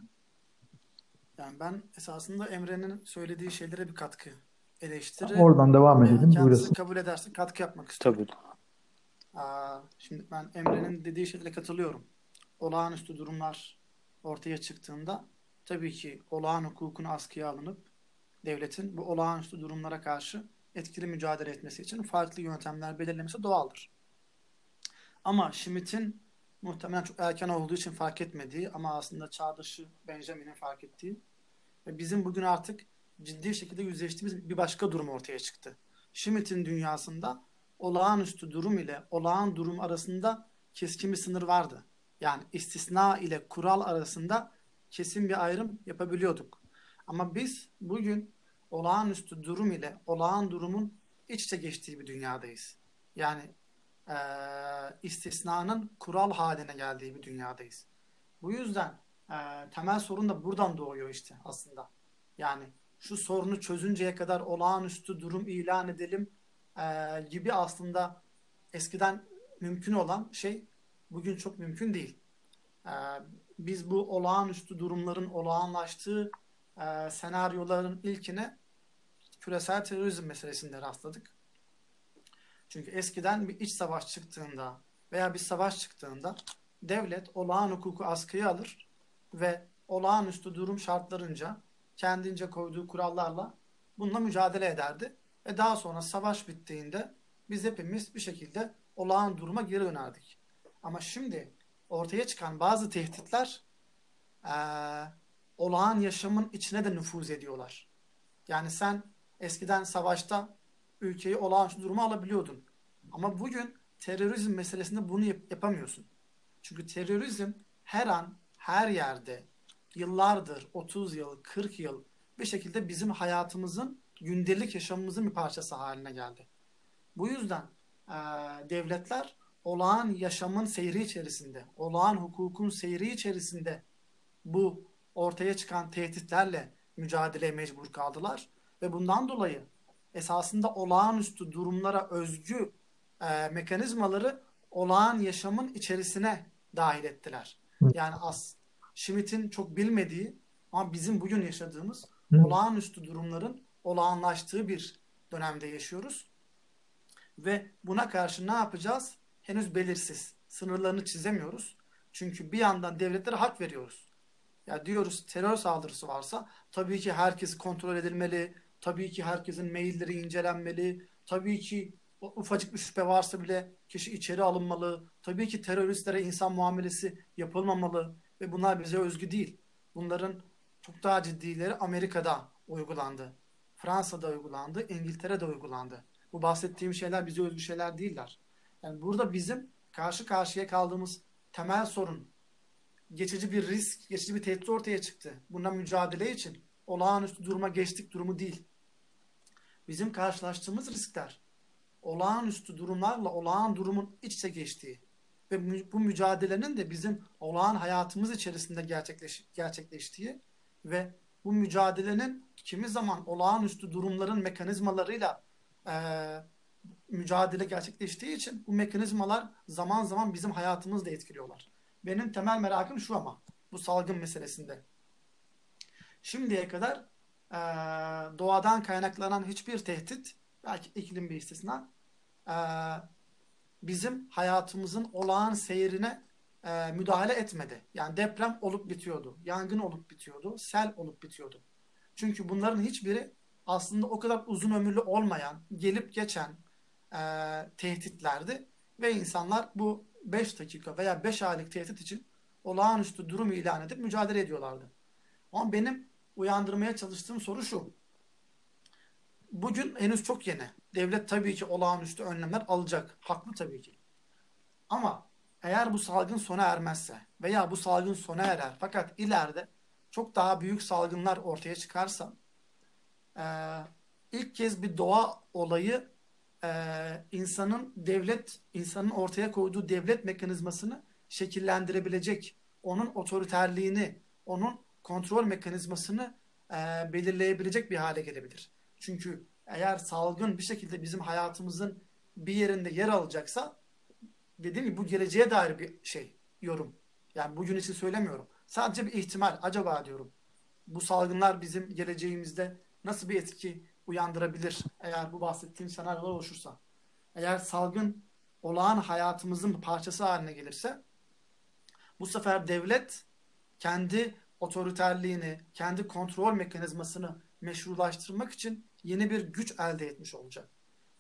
Yani ben esasında Emre'nin söylediği şeylere bir katkı eleştiri Oradan devam edelim. kendisi Buyurasın. kabul ederse katkı yapmak istiyorum. Tabii. Aa, şimdi ben Emre'nin dediği şeylere katılıyorum. Olağanüstü durumlar ortaya çıktığında tabii ki olağan hukukun askıya alınıp devletin bu olağanüstü durumlara karşı etkili mücadele etmesi için farklı yöntemler belirlemesi doğaldır. Ama Schmitt'in muhtemelen çok erken olduğu için fark etmediği ama aslında çağdaşı Benjamin'in fark ettiği ve bizim bugün artık ciddi şekilde yüzleştiğimiz bir başka durum ortaya çıktı. Schmitt'in dünyasında olağanüstü durum ile olağan durum arasında keskin bir sınır vardı. Yani istisna ile kural arasında kesin bir ayrım yapabiliyorduk. Ama biz bugün olağanüstü durum ile olağan durumun iç içe geçtiği bir dünyadayız. Yani eee, istisnanın kural haline geldiği bir dünyadayız. Bu yüzden eee, temel sorun da buradan doğuyor işte aslında. Yani şu sorunu çözünceye kadar olağanüstü durum ilan edelim eee, gibi aslında eskiden mümkün olan şey bugün çok mümkün değil. Eee, biz bu olağanüstü durumların olağanlaştığı eee, senaryoların ilkine küresel terörizm meselesinde rastladık. Çünkü eskiden bir iç savaş çıktığında veya bir savaş çıktığında devlet olağan hukuku askıya alır ve olağanüstü durum şartlarınca kendince koyduğu kurallarla bununla mücadele ederdi. Ve daha sonra savaş bittiğinde biz hepimiz bir şekilde olağan duruma geri dönerdik. Ama şimdi ortaya çıkan bazı tehditler eee, olağan yaşamın içine de nüfuz ediyorlar. Yani sen eskiden savaşta ülkeyi olağanüstü duruma alabiliyordun. Ama bugün terörizm meselesinde bunu yap- yapamıyorsun. Çünkü terörizm her an, her yerde, yıllardır, 30 yıl, 40 yıl bir şekilde bizim hayatımızın, gündelik yaşamımızın bir parçası haline geldi. Bu yüzden eee, devletler olağan yaşamın seyri içerisinde, olağan hukukun seyri içerisinde bu ortaya çıkan tehditlerle mücadeleye mecbur kaldılar ve bundan dolayı esasında olağanüstü durumlara özgü e, mekanizmaları olağan yaşamın içerisine dahil ettiler. Yani as Schmitt'in çok bilmediği ama bizim bugün yaşadığımız Hı. olağanüstü durumların olağanlaştığı bir dönemde yaşıyoruz. Ve buna karşı ne yapacağız? Henüz belirsiz. Sınırlarını çizemiyoruz. Çünkü bir yandan devletlere hak veriyoruz. Ya diyoruz terör saldırısı varsa tabii ki herkes kontrol edilmeli. Tabii ki herkesin mailleri incelenmeli. Tabii ki ufacık bir şüphe varsa bile kişi içeri alınmalı. Tabii ki teröristlere insan muamelesi yapılmamalı ve bunlar bize özgü değil. Bunların çok daha ciddileri Amerika'da uygulandı. Fransa'da uygulandı, İngiltere'de uygulandı. Bu bahsettiğim şeyler bize özgü şeyler değiller. Yani burada bizim karşı karşıya kaldığımız temel sorun, geçici bir risk, geçici bir tehdit ortaya çıktı. Bundan mücadele için olağanüstü duruma geçtik durumu değil. Bizim karşılaştığımız riskler olağanüstü durumlarla olağan durumun iç içe geçtiği ve bu mücadelenin de bizim olağan hayatımız içerisinde gerçekleş, gerçekleştiği ve bu mücadelenin kimi zaman olağanüstü durumların mekanizmalarıyla e, mücadele gerçekleştiği için bu mekanizmalar zaman zaman bizim hayatımızı da etkiliyorlar. Benim temel merakım şu ama bu salgın meselesinde. Şimdiye kadar e, doğadan kaynaklanan hiçbir tehdit belki iklim bir istisna e, bizim hayatımızın olağan seyrine e, müdahale etmedi. Yani deprem olup bitiyordu, yangın olup bitiyordu, sel olup bitiyordu. Çünkü bunların hiçbiri aslında o kadar uzun ömürlü olmayan, gelip geçen e, tehditlerdi. Ve insanlar bu 5 dakika veya 5 aylık tehdit için olağanüstü durum ilan edip mücadele ediyorlardı. Ama benim uyandırmaya çalıştığım soru şu. Bugün henüz çok yeni. Devlet tabii ki olağanüstü önlemler alacak. Haklı tabii ki. Ama eğer bu salgın sona ermezse veya bu salgın sona erer fakat ileride çok daha büyük salgınlar ortaya çıkarsa e, ilk kez bir doğa olayı e, insanın devlet, insanın ortaya koyduğu devlet mekanizmasını şekillendirebilecek, onun otoriterliğini, onun kontrol mekanizmasını e, belirleyebilecek bir hale gelebilir. Çünkü eğer salgın bir şekilde bizim hayatımızın bir yerinde yer alacaksa dediğim gibi bu geleceğe dair bir şey, yorum. Yani bugün için söylemiyorum. Sadece bir ihtimal. Acaba diyorum. Bu salgınlar bizim geleceğimizde nasıl bir etki uyandırabilir eğer bu bahsettiğim senaryolar oluşursa. Eğer salgın olağan hayatımızın parçası haline gelirse bu sefer devlet kendi otoriterliğini, kendi kontrol mekanizmasını meşrulaştırmak için yeni bir güç elde etmiş olacak.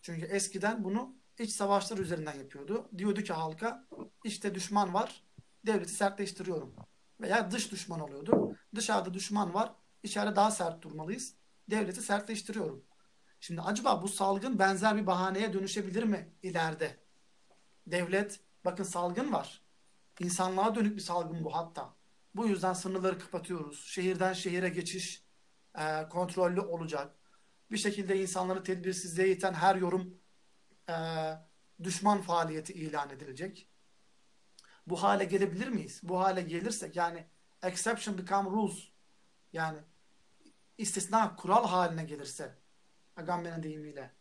Çünkü eskiden bunu iç savaşlar üzerinden yapıyordu. Diyordu ki halka işte düşman var, devleti sertleştiriyorum. Veya dış düşman oluyordu. Dışarıda düşman var, içeride daha sert durmalıyız. Devleti sertleştiriyorum. Şimdi acaba bu salgın benzer bir bahaneye dönüşebilir mi ileride? Devlet, bakın salgın var. İnsanlığa dönük bir salgın bu hatta. Bu yüzden sınırları kapatıyoruz. Şehirden şehire geçiş e, kontrollü olacak. Bir şekilde insanları tedbirsizliğe iten her yorum e, düşman faaliyeti ilan edilecek. Bu hale gelebilir miyiz? Bu hale gelirsek yani exception become rules yani istisna kural haline gelirse Agamben'in deyimiyle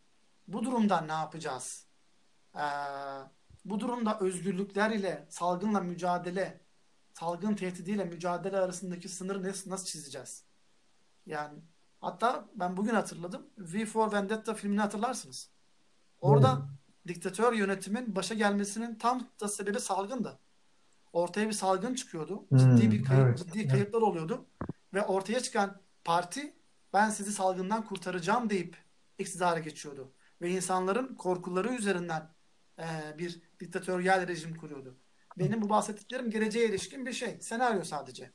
bu durumda ne yapacağız? Ee, bu durumda özgürlükler ile salgınla mücadele salgın tehdidiyle mücadele arasındaki sınırı nasıl, nasıl çizeceğiz? Yani hatta ben bugün hatırladım. V for Vendetta filmini hatırlarsınız. Orada hmm. diktatör yönetimin başa gelmesinin tam da sebebi salgındı. Ortaya bir salgın çıkıyordu. Hmm, ciddi bir kayıp, evet. ciddi kayıplar oluyordu ve ortaya çıkan parti ben sizi salgından kurtaracağım deyip iktidara geçiyordu. Ve insanların korkuları üzerinden e, bir diktatöryel rejim kuruyordu. Benim bu bahsettiklerim geleceğe ilişkin bir şey. Senaryo sadece.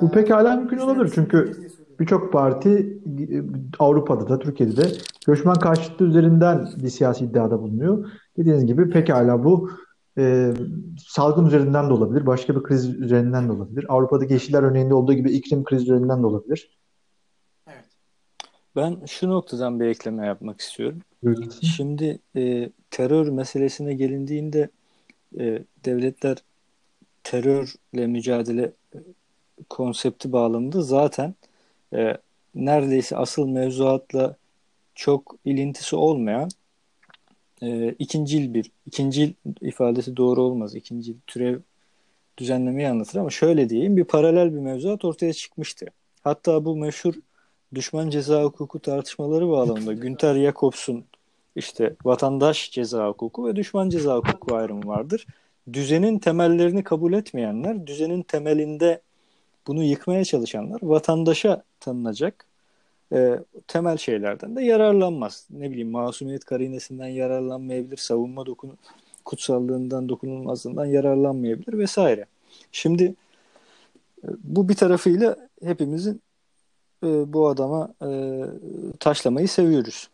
Bu pekala mümkün olabilir çünkü birçok parti Avrupa'da da Türkiye'de de göçmen karşıtlığı üzerinden bir siyasi iddiada bulunuyor. Dediğiniz gibi pekala bu e, salgın üzerinden de olabilir, başka bir kriz üzerinden de olabilir. Avrupa'daki yeşiller örneğinde olduğu gibi iklim krizi üzerinden de olabilir. Evet. Ben şu noktadan bir ekleme yapmak istiyorum. Buyurun. Şimdi e, terör meselesine gelindiğinde e, devletler terörle mücadele konsepti bağlamında zaten e, neredeyse asıl mevzuatla çok ilintisi olmayan e, ikincil bir ikincil ifadesi doğru olmaz. İkincil türev düzenlemeyi anlatır ama şöyle diyeyim bir paralel bir mevzuat ortaya çıkmıştı. Hatta bu meşhur düşman ceza hukuku tartışmaları bağlamında Günter Jakobs'un işte vatandaş ceza hukuku ve düşman ceza hukuku ayrımı vardır. Düzenin temellerini kabul etmeyenler, düzenin temelinde bunu yıkmaya çalışanlar vatandaşa tanınacak e, temel şeylerden de yararlanmaz. Ne bileyim masumiyet karinesinden yararlanmayabilir, savunma dokun kutsallığından, dokunulmazlığından yararlanmayabilir vesaire. Şimdi e, bu bir tarafıyla hepimizin e, bu adama e, taşlamayı seviyoruz.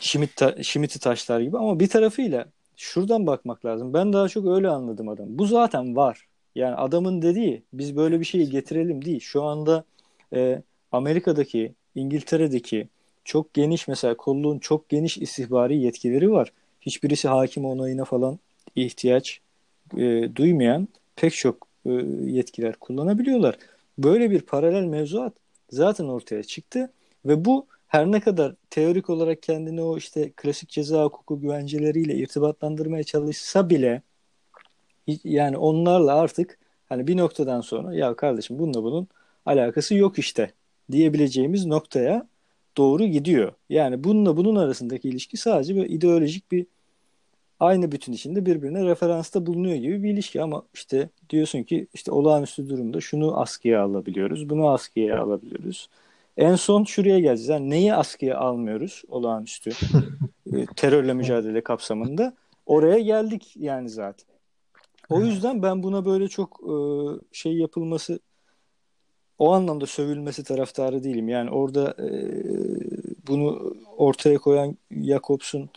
Şimit ta, Şimit'i taşlar gibi ama bir tarafıyla şuradan bakmak lazım. Ben daha çok öyle anladım adam. Bu zaten var. Yani adamın dediği biz böyle bir şeyi getirelim değil. Şu anda e, Amerika'daki, İngiltere'deki çok geniş mesela kolluğun çok geniş istihbari yetkileri var. Hiçbirisi hakim onayına falan ihtiyaç e, duymayan pek çok e, yetkiler kullanabiliyorlar. Böyle bir paralel mevzuat zaten ortaya çıktı ve bu her ne kadar teorik olarak kendini o işte klasik ceza hukuku güvenceleriyle irtibatlandırmaya çalışsa bile yani onlarla artık hani bir noktadan sonra ya kardeşim bununla bunun alakası yok işte diyebileceğimiz noktaya doğru gidiyor. Yani bununla bunun arasındaki ilişki sadece böyle ideolojik bir aynı bütün içinde birbirine referansta bulunuyor gibi bir ilişki ama işte diyorsun ki işte olağanüstü durumda şunu askıya alabiliyoruz, bunu askıya alabiliyoruz. En son şuraya geleceğiz. Yani neyi askıya almıyoruz olağanüstü e, terörle mücadele kapsamında? Oraya geldik yani zaten. O yüzden ben buna böyle çok e, şey yapılması o anlamda sövülmesi taraftarı değilim. Yani orada e, bunu ortaya koyan Jakobs'un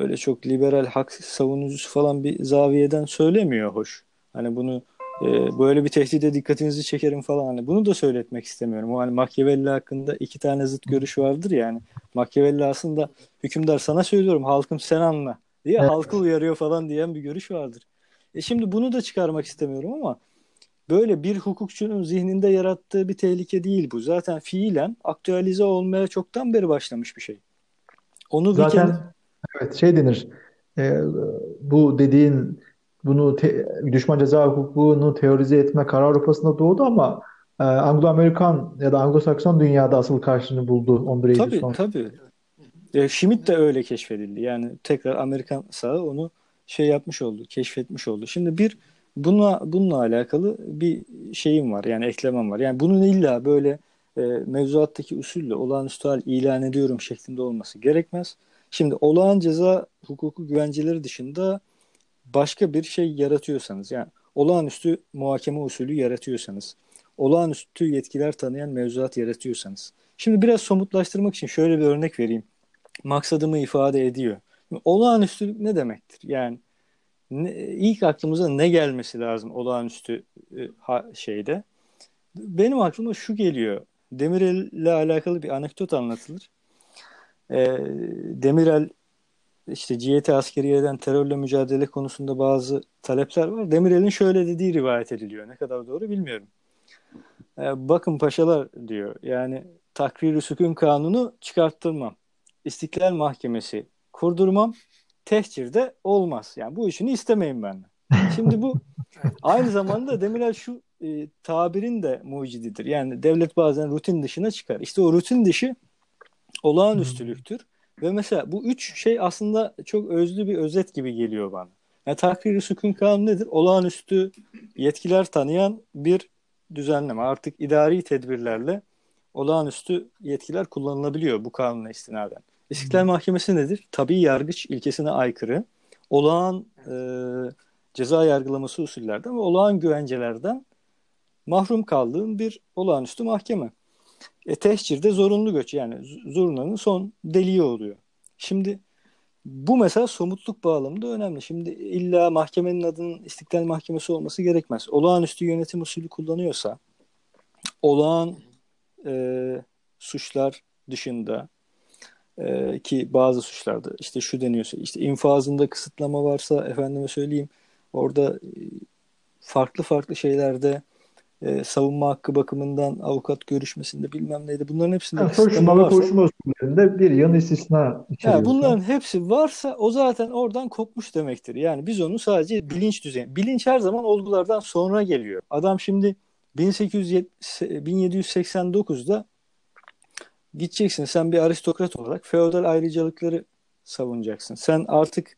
böyle çok liberal hak savunucusu falan bir zaviyeden söylemiyor hoş. Hani bunu e, böyle bir tehdide dikkatinizi çekerim falan. Hani bunu da söyletmek istemiyorum. Hani Machiavelli hakkında iki tane zıt görüş vardır yani. Machiavelli aslında hükümdar sana söylüyorum halkım sen anla diye evet. halkı uyarıyor falan diyen bir görüş vardır. E şimdi bunu da çıkarmak istemiyorum ama böyle bir hukukçunun zihninde yarattığı bir tehlike değil bu. Zaten fiilen aktüelize olmaya çoktan beri başlamış bir şey. Onu Zaten. Evet şey denir. E, bu dediğin bunu te, düşman ceza hukukunu teorize etme karar Avrupa'sında doğdu ama e, Anglo-Amerikan ya da Anglo-Sakson dünyada asıl karşılığını buldu 11 Eylül tabii, sonra. Tabii e, Schmidt de öyle keşfedildi. Yani tekrar Amerikan sağı onu şey yapmış oldu, keşfetmiş oldu. Şimdi bir buna bununla alakalı bir şeyim var. Yani eklemem var. Yani bunun illa böyle e, mevzuattaki usulle olağanüstü hal ilan ediyorum şeklinde olması gerekmez. Şimdi olağan ceza hukuku güvenceleri dışında başka bir şey yaratıyorsanız yani olağanüstü muhakeme usulü yaratıyorsanız, olağanüstü yetkiler tanıyan mevzuat yaratıyorsanız. Şimdi biraz somutlaştırmak için şöyle bir örnek vereyim. Maksadımı ifade ediyor. Olağanüstülük ne demektir? Yani ne, ilk aklımıza ne gelmesi lazım olağanüstü e, ha, şeyde? Benim aklıma şu geliyor. Demirel ile alakalı bir anekdot anlatılır. E, Demirel işte CYT askeriyeden terörle mücadele konusunda bazı talepler var. Demirel'in şöyle dediği rivayet ediliyor. Ne kadar doğru bilmiyorum. E, bakın paşalar diyor. Yani takrir sükun kanunu çıkarttırmam. İstiklal Mahkemesi kurdurmam. Tehcirde olmaz. Yani bu işini istemeyin benden. Şimdi bu aynı zamanda Demirel şu e, tabirin de mucididir. Yani devlet bazen rutin dışına çıkar. İşte o rutin dışı olağanüstülüktür. Ve mesela bu üç şey aslında çok özlü bir özet gibi geliyor bana. Yani takrir-i sükun kanunu nedir? Olağanüstü yetkiler tanıyan bir düzenleme. Artık idari tedbirlerle olağanüstü yetkiler kullanılabiliyor bu kanuna istinaden. İstiklal Mahkemesi nedir? Tabii yargıç ilkesine aykırı. Olağan e, ceza yargılaması usullerden ve olağan güvencelerden mahrum kaldığın bir olağanüstü mahkeme. E, tehcirde zorunlu göç yani zurnanın son deliği oluyor. Şimdi bu mesela somutluk bağlamında önemli. Şimdi illa mahkemenin adının İstiklal Mahkemesi olması gerekmez. Olağanüstü yönetim usulü kullanıyorsa olağan e, suçlar dışında e, ki bazı suçlarda işte şu deniyorsa işte infazında kısıtlama varsa efendime söyleyeyim orada e, farklı farklı şeylerde e, savunma hakkı bakımından avukat görüşmesinde bilmem neydi. Bunların hepsinde yani, ve koşma usullerinde bir yan istisna içeriyor. Yani bunların hepsi varsa o zaten oradan kopmuş demektir. Yani biz onu sadece bilinç düzeyi. Bilinç her zaman olgulardan sonra geliyor. Adam şimdi 1789'da gideceksin sen bir aristokrat olarak feodal ayrıcalıkları savunacaksın. Sen artık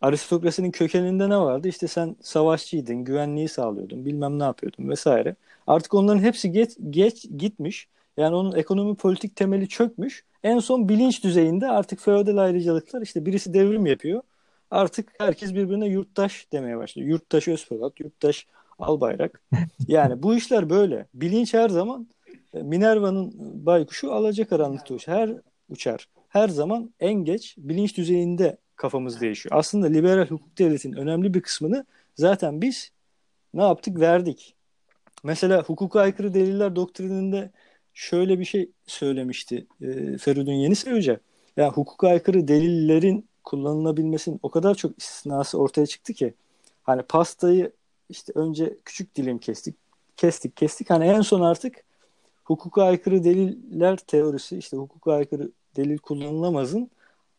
aristokrasinin kökeninde ne vardı? İşte sen savaşçıydın, güvenliği sağlıyordun, bilmem ne yapıyordun vesaire. Artık onların hepsi geç, geç gitmiş. Yani onun ekonomi politik temeli çökmüş. En son bilinç düzeyinde artık feodal ayrıcalıklar işte birisi devrim yapıyor. Artık herkes birbirine yurttaş demeye başlıyor. Yurttaş Özpolat, yurttaş Albayrak. Yani bu işler böyle. Bilinç her zaman e, Minerva'nın baykuşu alacakaranlıkta uçar. Her uçar. Her zaman en geç bilinç düzeyinde kafamız değişiyor. Aslında liberal hukuk devletinin önemli bir kısmını zaten biz ne yaptık? Verdik. Mesela hukuka aykırı deliller doktrininde şöyle bir şey söylemişti e, Feridun Yenisoy Hoca. Yani hukuka aykırı delillerin kullanılabilmesinin o kadar çok istisnası ortaya çıktı ki hani pastayı işte önce küçük dilim kestik kestik kestik hani en son artık hukuka aykırı deliller teorisi işte hukuka aykırı delil kullanılamazın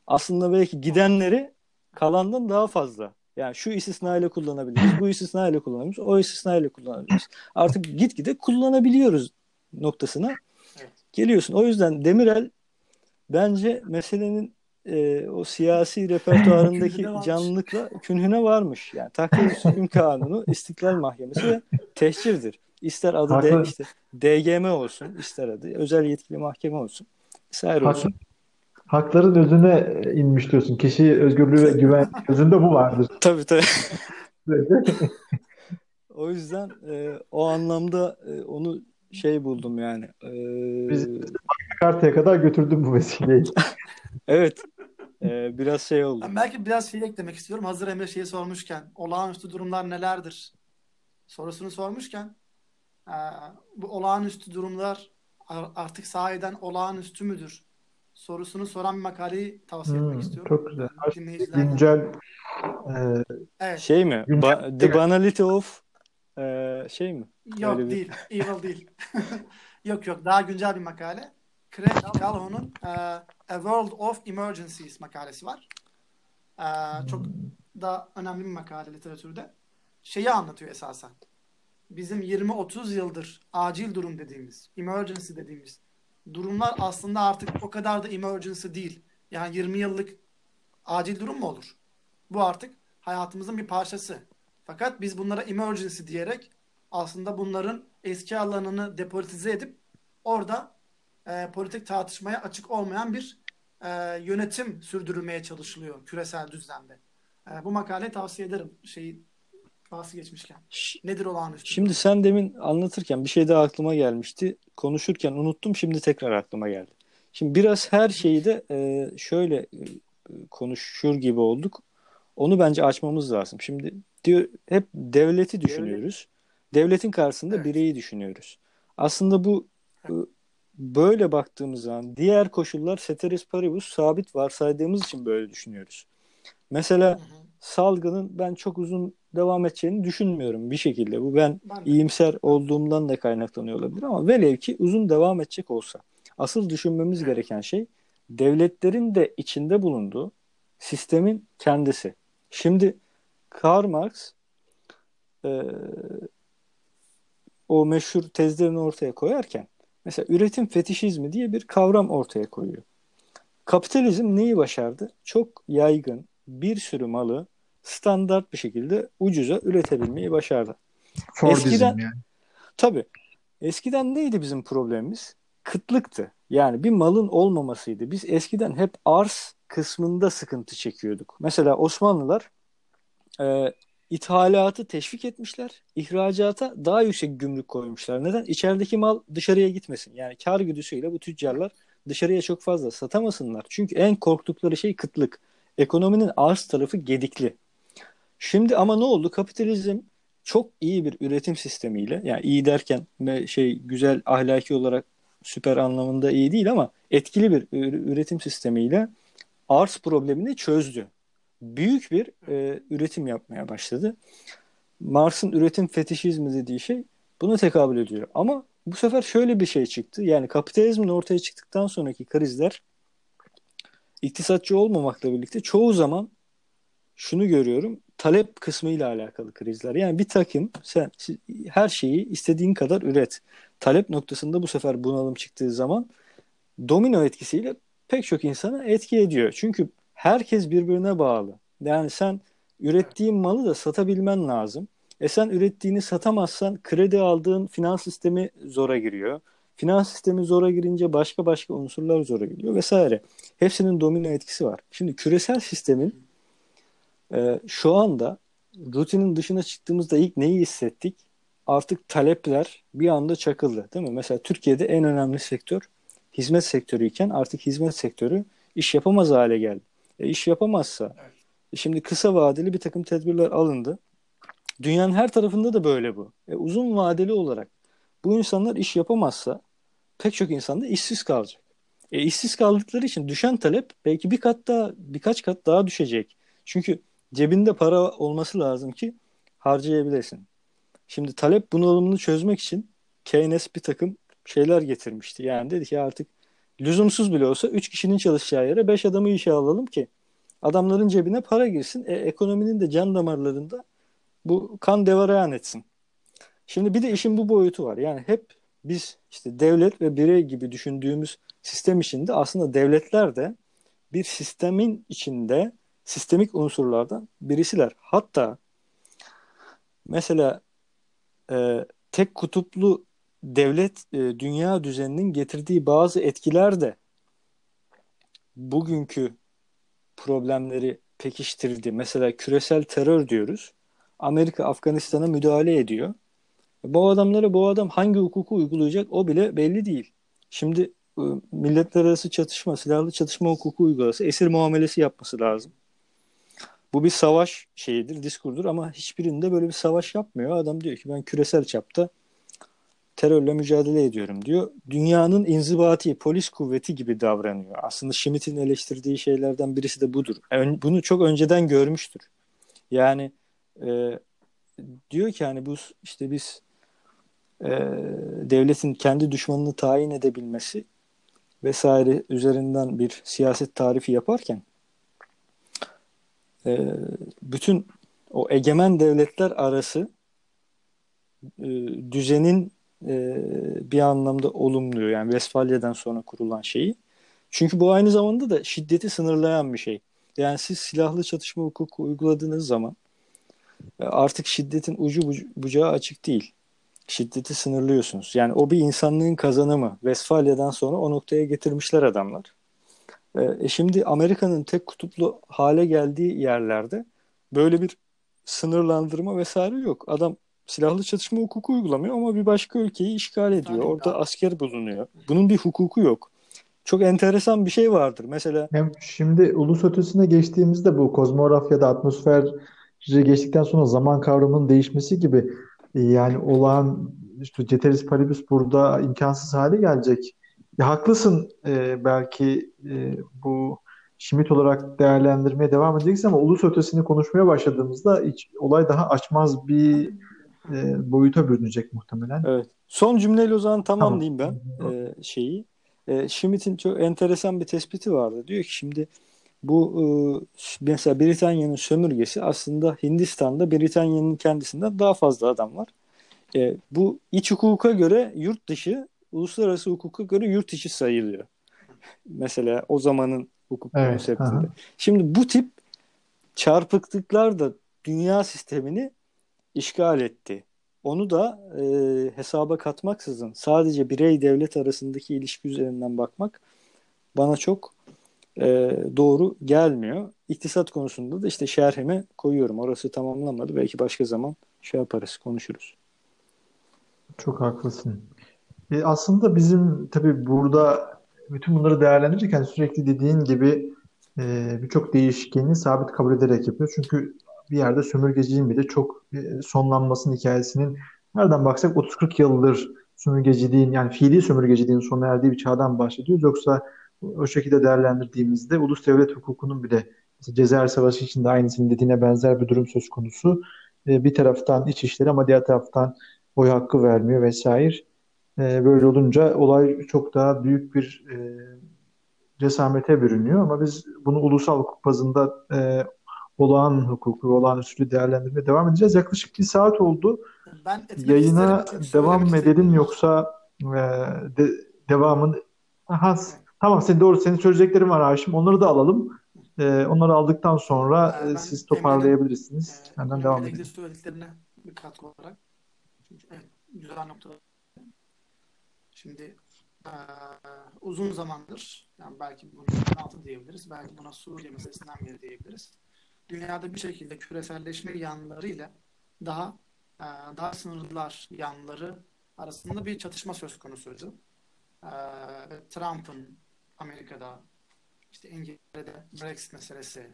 aslında belki gidenleri kalandan daha fazla. Yani şu istisna ile kullanabiliriz, bu istisna ile kullanabiliriz, o istisna ile kullanabiliriz. Artık gitgide kullanabiliyoruz noktasına evet. geliyorsun. O yüzden Demirel bence meselenin e, o siyasi repertuarındaki canlılıkla künhüne varmış. Yani takdir hüküm kanunu, istiklal mahkemesi ve tehcirdir. İster adı de, işte DGM olsun, ister adı özel yetkili mahkeme olsun. Vesaire olsun. Hakların özüne inmiş diyorsun. Kişi özgürlüğü ve güven özünde bu vardır. Tabii tabii. o yüzden e, o anlamda e, onu şey buldum yani. E, Biz kartaya kadar götürdüm bu vesileyi. evet. E, biraz şey oldu. Ben belki biraz şey eklemek istiyorum. Hazır Emre şeyi sormuşken olağanüstü durumlar nelerdir sorusunu sormuşken e, bu olağanüstü durumlar artık sahiden olağanüstü müdür? Sorusunu soran bir makaleyi tavsiye hmm, etmek istiyorum. Çok güzel. Güncel e, evet. şey mi? Ba- The Banality of e, şey mi? Yok Öyle değil. Bir... Evil değil. yok yok. Daha güncel bir makale. Craig Calhoun'un e, A World of Emergencies makalesi var. E, çok da önemli bir makale literatürde. Şeyi anlatıyor esasen. Bizim 20-30 yıldır acil durum dediğimiz, emergency dediğimiz durumlar aslında artık o kadar da emergency değil. Yani 20 yıllık acil durum mu olur? Bu artık hayatımızın bir parçası. Fakat biz bunlara emergency diyerek aslında bunların eski alanını depolitize edip orada e, politik tartışmaya açık olmayan bir e, yönetim sürdürülmeye çalışılıyor küresel düzlemde. E, bu makaleyi tavsiye ederim. Şeyi bahsi geçmişken. Nedir olağanüstü? Şimdi sen demin anlatırken bir şey daha aklıma gelmişti. Konuşurken unuttum şimdi tekrar aklıma geldi. Şimdi biraz her şeyi de e, şöyle e, konuşur gibi olduk. Onu bence açmamız lazım. Şimdi diyor hep devleti düşünüyoruz. Devletin karşısında evet. bireyi düşünüyoruz. Aslında bu e, böyle baktığımız zaman diğer koşullar ceteris paribus sabit varsaydığımız için böyle düşünüyoruz. Mesela hı hı. Salgının ben çok uzun devam edeceğini düşünmüyorum bir şekilde. Bu ben, ben iyimser olduğumdan da kaynaklanıyor olabilir ama velev ki uzun devam edecek olsa. Asıl düşünmemiz gereken şey devletlerin de içinde bulunduğu sistemin kendisi. Şimdi Karl Marx e, o meşhur tezlerini ortaya koyarken mesela üretim fetişizmi diye bir kavram ortaya koyuyor. Kapitalizm neyi başardı? Çok yaygın bir sürü malı standart bir şekilde ucuza üretebilmeyi başardı. Fordizm eskiden, yani. Tabii. Eskiden neydi bizim problemimiz? Kıtlıktı. Yani bir malın olmamasıydı. Biz eskiden hep arz kısmında sıkıntı çekiyorduk. Mesela Osmanlılar e, ithalatı teşvik etmişler. İhracata daha yüksek gümrük koymuşlar. Neden? İçerideki mal dışarıya gitmesin. Yani kar güdüsüyle bu tüccarlar dışarıya çok fazla satamasınlar. Çünkü en korktukları şey kıtlık. Ekonominin arz tarafı gedikli. Şimdi ama ne oldu? Kapitalizm çok iyi bir üretim sistemiyle yani iyi derken şey güzel ahlaki olarak süper anlamında iyi değil ama etkili bir üretim sistemiyle arz problemini çözdü. Büyük bir e, üretim yapmaya başladı. Marx'ın üretim fetişizmi dediği şey buna tekabül ediyor. Ama bu sefer şöyle bir şey çıktı. Yani kapitalizmin ortaya çıktıktan sonraki krizler iktisatçı olmamakla birlikte çoğu zaman şunu görüyorum talep kısmı ile alakalı krizler. Yani bir takım sen her şeyi istediğin kadar üret. Talep noktasında bu sefer bunalım çıktığı zaman domino etkisiyle pek çok insana etki ediyor. Çünkü herkes birbirine bağlı. Yani sen ürettiğin malı da satabilmen lazım. E sen ürettiğini satamazsan kredi aldığın finans sistemi zora giriyor. Finans sistemi zora girince başka başka unsurlar zora giriyor vesaire. Hepsinin domino etkisi var. Şimdi küresel sistemin e, şu anda rutinin dışına çıktığımızda ilk neyi hissettik? Artık talepler bir anda çakıldı değil mi? Mesela Türkiye'de en önemli sektör hizmet sektörü iken artık hizmet sektörü iş yapamaz hale geldi. E, iş yapamazsa. Evet. Şimdi kısa vadeli bir takım tedbirler alındı. Dünyanın her tarafında da böyle bu. E, uzun vadeli olarak bu insanlar iş yapamazsa pek çok insan da işsiz kalacak. E, işsiz kaldıkları için düşen talep belki bir kat daha birkaç kat daha düşecek. Çünkü cebinde para olması lazım ki harcayabilesin. Şimdi talep bunalımını çözmek için Keynes bir takım şeyler getirmişti. Yani dedi ki artık lüzumsuz bile olsa 3 kişinin çalışacağı yere 5 adamı işe alalım ki adamların cebine para girsin. E, ekonominin de can damarlarında bu kan devareyan etsin. Şimdi bir de işin bu boyutu var. Yani hep biz işte devlet ve birey gibi düşündüğümüz sistem içinde aslında devletler de bir sistemin içinde sistemik unsurlardan birisiler. Hatta mesela e, tek kutuplu devlet e, dünya düzeninin getirdiği bazı etkiler de bugünkü problemleri pekiştirdi. Mesela küresel terör diyoruz. Amerika Afganistan'a müdahale ediyor. Bu adamlara bu adam hangi hukuku uygulayacak o bile belli değil. Şimdi e, milletler arası çatışma, silahlı çatışma hukuku uygulası, esir muamelesi yapması lazım. Bu bir savaş şeyidir, diskurdur ama hiçbirinde böyle bir savaş yapmıyor. Adam diyor ki ben küresel çapta terörle mücadele ediyorum diyor. Dünyanın inzibati, polis kuvveti gibi davranıyor. Aslında Schmitt'in eleştirdiği şeylerden birisi de budur. Bunu çok önceden görmüştür. Yani e, diyor ki hani bu işte biz e, devletin kendi düşmanını tayin edebilmesi vesaire üzerinden bir siyaset tarifi yaparken e, bütün o egemen devletler arası e, düzenin e, bir anlamda olumluyor. Yani Westfalya'dan sonra kurulan şeyi. Çünkü bu aynı zamanda da şiddeti sınırlayan bir şey. Yani siz silahlı çatışma hukuku uyguladığınız zaman e, artık şiddetin ucu bucağı açık değil. Şiddeti sınırlıyorsunuz. Yani o bir insanlığın kazanımı. Westfalya'dan sonra o noktaya getirmişler adamlar. E, e şimdi Amerika'nın tek kutuplu hale geldiği yerlerde böyle bir sınırlandırma vesaire yok. Adam silahlı çatışma hukuku uygulamıyor ama bir başka ülkeyi işgal ediyor. Orada asker bulunuyor. Bunun bir hukuku yok. Çok enteresan bir şey vardır. Mesela hem şimdi ulus ötesine geçtiğimizde bu kozmografyada atmosfer geçtikten sonra zaman kavramının değişmesi gibi yani olağan işte Ceteris Paribus burada imkansız hale gelecek. Ya haklısın e, belki e, bu Schmidt olarak değerlendirmeye devam edeceğiz ama ulus ötesini konuşmaya başladığımızda hiç, olay daha açmaz bir e, boyuta bürünecek muhtemelen. Evet. Son cümleyle o zaman tamamlayayım tamam. ben e, şeyi. E, Schmidt'in çok enteresan bir tespiti vardı. Diyor ki şimdi bu e, mesela Britanya'nın sömürgesi aslında Hindistan'da Britanya'nın kendisinden daha fazla adam var. E, bu iç hukuka göre yurt dışı, uluslararası hukuka göre yurt içi sayılıyor. Mesela o zamanın hukuk evet, konseptinde. Aha. Şimdi bu tip çarpıklıklar da dünya sistemini işgal etti. Onu da e, hesaba katmaksızın sadece birey devlet arasındaki ilişki üzerinden bakmak bana çok e, doğru gelmiyor. İktisat konusunda da işte şerhime koyuyorum. Orası tamamlanmadı. Belki başka zaman şey yaparız, konuşuruz. Çok haklısın. E, aslında bizim tabii burada bütün bunları değerlendirirken sürekli dediğin gibi e, birçok değişkeni sabit kabul ederek yapıyor. Çünkü bir yerde sömürgeciliğin bir de çok e, sonlanmasının hikayesinin nereden baksak 30-40 yıldır sömürgeciliğin yani fiili sömürgeciliğin sona erdiği bir çağdan bahsediyoruz. Yoksa o şekilde değerlendirdiğimizde ulus devlet hukukunun bile Cezayir Savaşı için de aynısının dediğine benzer bir durum söz konusu. E, bir taraftan iç işleri ama diğer taraftan oy hakkı vermiyor vesaire. E, böyle olunca olay çok daha büyük bir cesamete bürünüyor ama biz bunu ulusal hukuk bazında olağan hukuku, olağan usulü değerlendirmeye devam edeceğiz. Yaklaşık bir saat oldu. Ben Yayına devam mı edelim yoksa e, de, devamın Aha, tamam sen doğru senin söyleyeceklerin var Haşim. Onları da alalım. E, onları aldıktan sonra e, siz toparlayabilirsiniz. E, Benden devam edelim. söylediklerine bir katkı olarak. Çünkü, evet, güzel nokta. Şimdi e, uzun zamandır yani belki bunu altı diyebiliriz. Belki buna Suriye meselesinden beri diyebiliriz dünyada bir şekilde küreselleşme yanlarıyla daha e, daha sınırlılar yanları arasında bir çatışma söz konusuydu. E, Trump'ın Amerika'da işte İngiltere'de Brexit meselesi,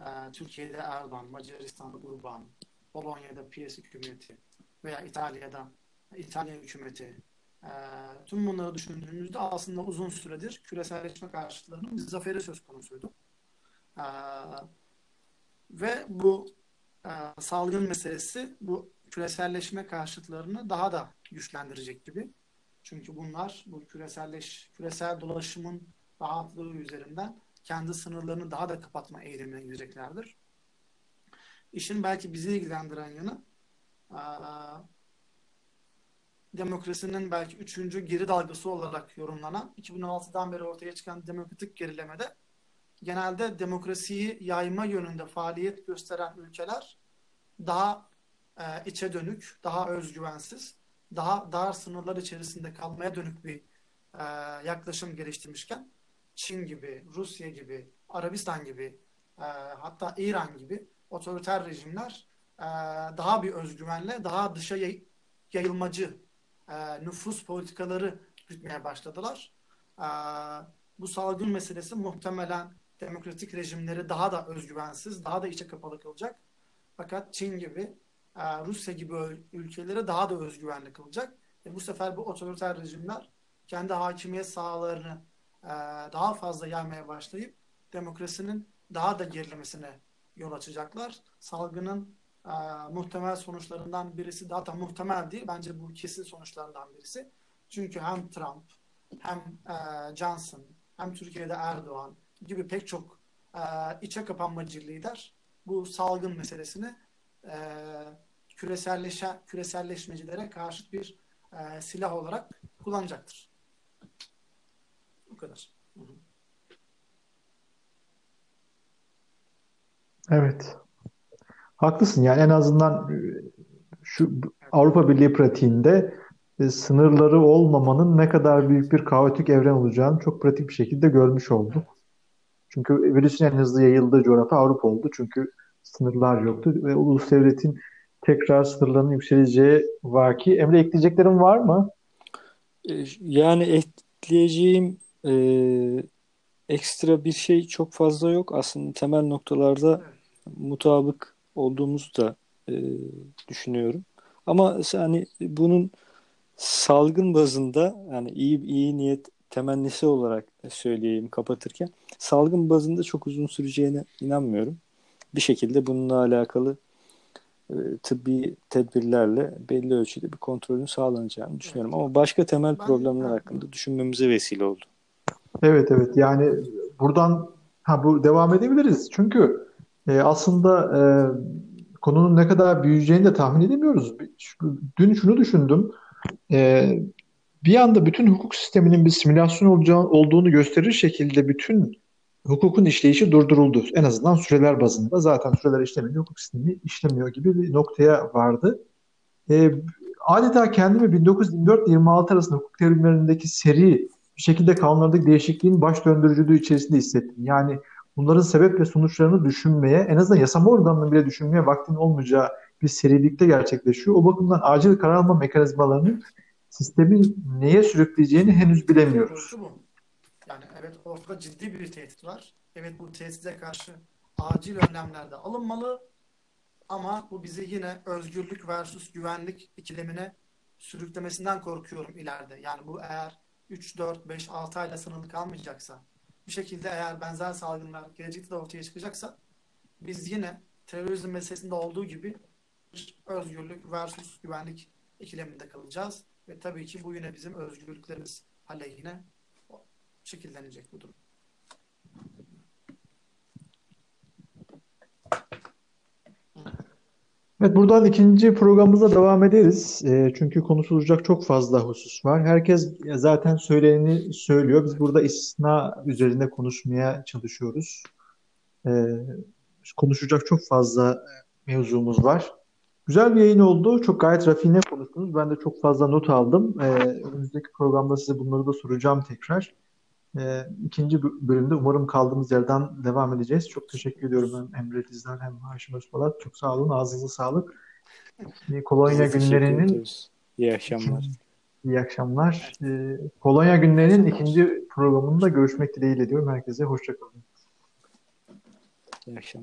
e, Türkiye'de Erdoğan, Macaristan'da Urban, Polonya'da PS hükümeti veya İtalya'da İtalya hükümeti e, tüm bunları düşündüğümüzde aslında uzun süredir küreselleşme karşıtlarının bir zaferi söz konusuydu. E, ve bu salgın meselesi bu küreselleşme karşıtlarını daha da güçlendirecek gibi. Çünkü bunlar bu küreselleş küresel dolaşımın rahatlığı üzerinden kendi sınırlarını daha da kapatma eğilimine gireceklerdir. İşin belki bizi ilgilendiren yanı demokrasinin belki üçüncü geri dalgası olarak yorumlanan 2016'dan beri ortaya çıkan demokratik gerilemede genelde demokrasiyi yayma yönünde faaliyet gösteren ülkeler daha e, içe dönük, daha özgüvensiz, daha dar sınırlar içerisinde kalmaya dönük bir e, yaklaşım geliştirmişken Çin gibi, Rusya gibi, Arabistan gibi, e, hatta İran gibi otoriter rejimler e, daha bir özgüvenle, daha dışa yayılmacı e, nüfus politikaları gütmeye başladılar. E, bu salgın meselesi muhtemelen demokratik rejimleri daha da özgüvensiz, daha da içe kapalı kılacak. Fakat Çin gibi, e, Rusya gibi ülkeleri daha da özgüvenli kılacak. E, bu sefer bu otoriter rejimler kendi hakimiyet sahalarını daha fazla yaymaya başlayıp demokrasinin daha da gerilemesine yol açacaklar. Salgının e, muhtemel sonuçlarından birisi daha da muhtemel değil. Bence bu kesin sonuçlarından birisi. Çünkü hem Trump hem e, Johnson hem Türkiye'de Erdoğan gibi pek çok e, içe kapanmacı lider bu salgın meselesini e, küreselleşe, küreselleşmecilere karşı bir e, silah olarak kullanacaktır. Bu kadar. Hı hı. Evet. Haklısın yani en azından e, şu Avrupa Birliği pratiğinde e, sınırları olmamanın ne kadar büyük bir kaotik evren olacağını çok pratik bir şekilde görmüş olduk. Çünkü virüsün en hızlı yayıldığı coğrafya Avrupa oldu. Çünkü sınırlar yoktu ve ulus devletin tekrar sınırlarının yükseleceği vaki. Emre ekleyeceklerin var mı? E, yani ekleyeceğim e, ekstra bir şey çok fazla yok. Aslında temel noktalarda mutabık olduğumuzu da e, düşünüyorum. Ama hani bunun salgın bazında yani iyi iyi niyet temennisi olarak söyleyeyim kapatırken salgın bazında çok uzun süreceğine inanmıyorum. Bir şekilde bununla alakalı e, tıbbi tedbirlerle belli ölçüde bir kontrolün sağlanacağını düşünüyorum. Ama başka temel problemler hakkında düşünmemize vesile oldu. Evet evet yani buradan ha bu devam edebiliriz. Çünkü e, aslında e, konunun ne kadar büyüyeceğini de tahmin edemiyoruz. Dün şunu düşündüm. E, bir anda bütün hukuk sisteminin bir simülasyon olacağı, olduğunu gösterir şekilde bütün hukukun işleyişi durduruldu. En azından süreler bazında. Zaten süreler işlemedi, hukuk sistemi işlemiyor gibi bir noktaya vardı. E, adeta kendimi 1924 ile 26 arasında hukuk terimlerindeki seri bir şekilde kanunlardaki değişikliğin baş döndürücülüğü içerisinde hissettim. Yani bunların sebep ve sonuçlarını düşünmeye, en azından yasama organının bile düşünmeye vaktin olmayacağı bir serilikte gerçekleşiyor. O bakımdan acil karar alma mekanizmalarının sistemi neye sürükleyeceğini henüz bilemiyoruz. Yani evet ortada ciddi bir tehdit var. Evet bu tehdide karşı acil önlemler de alınmalı. Ama bu bizi yine özgürlük versus güvenlik ikilemine sürüklemesinden korkuyorum ileride. Yani bu eğer 3, 4, 5, 6 ayla sınırlı kalmayacaksa bir şekilde eğer benzer salgınlar gelecekte de ortaya çıkacaksa biz yine terörizm meselesinde olduğu gibi özgürlük versus güvenlik ikileminde kalacağız. Ve tabii ki bu yine bizim özgürlüklerimiz aleyhine şekillenecek bu durum. Evet buradan ikinci programımıza devam ederiz. E, çünkü konuşulacak çok fazla husus var. Herkes zaten söyleneni söylüyor. Biz burada istisna üzerinde konuşmaya çalışıyoruz. E, konuşacak çok fazla mevzumuz var. Güzel bir yayın oldu. Çok gayet rafine konuştunuz. Ben de çok fazla not aldım. E, önümüzdeki programda size bunları da soracağım tekrar. E, ikinci bölümde umarım kaldığımız yerden devam edeceğiz. Çok teşekkür ediyorum hem Emre Dizler hem Haşim Özpalat. Çok sağ olun. Ağzınıza sağlık. Kolonya günlerinin İyi akşamlar. İyi akşamlar. Ee, Polonya günlerinin ikinci programında görüşmek dileğiyle diyorum. Herkese hoşçakalın. İyi akşamlar.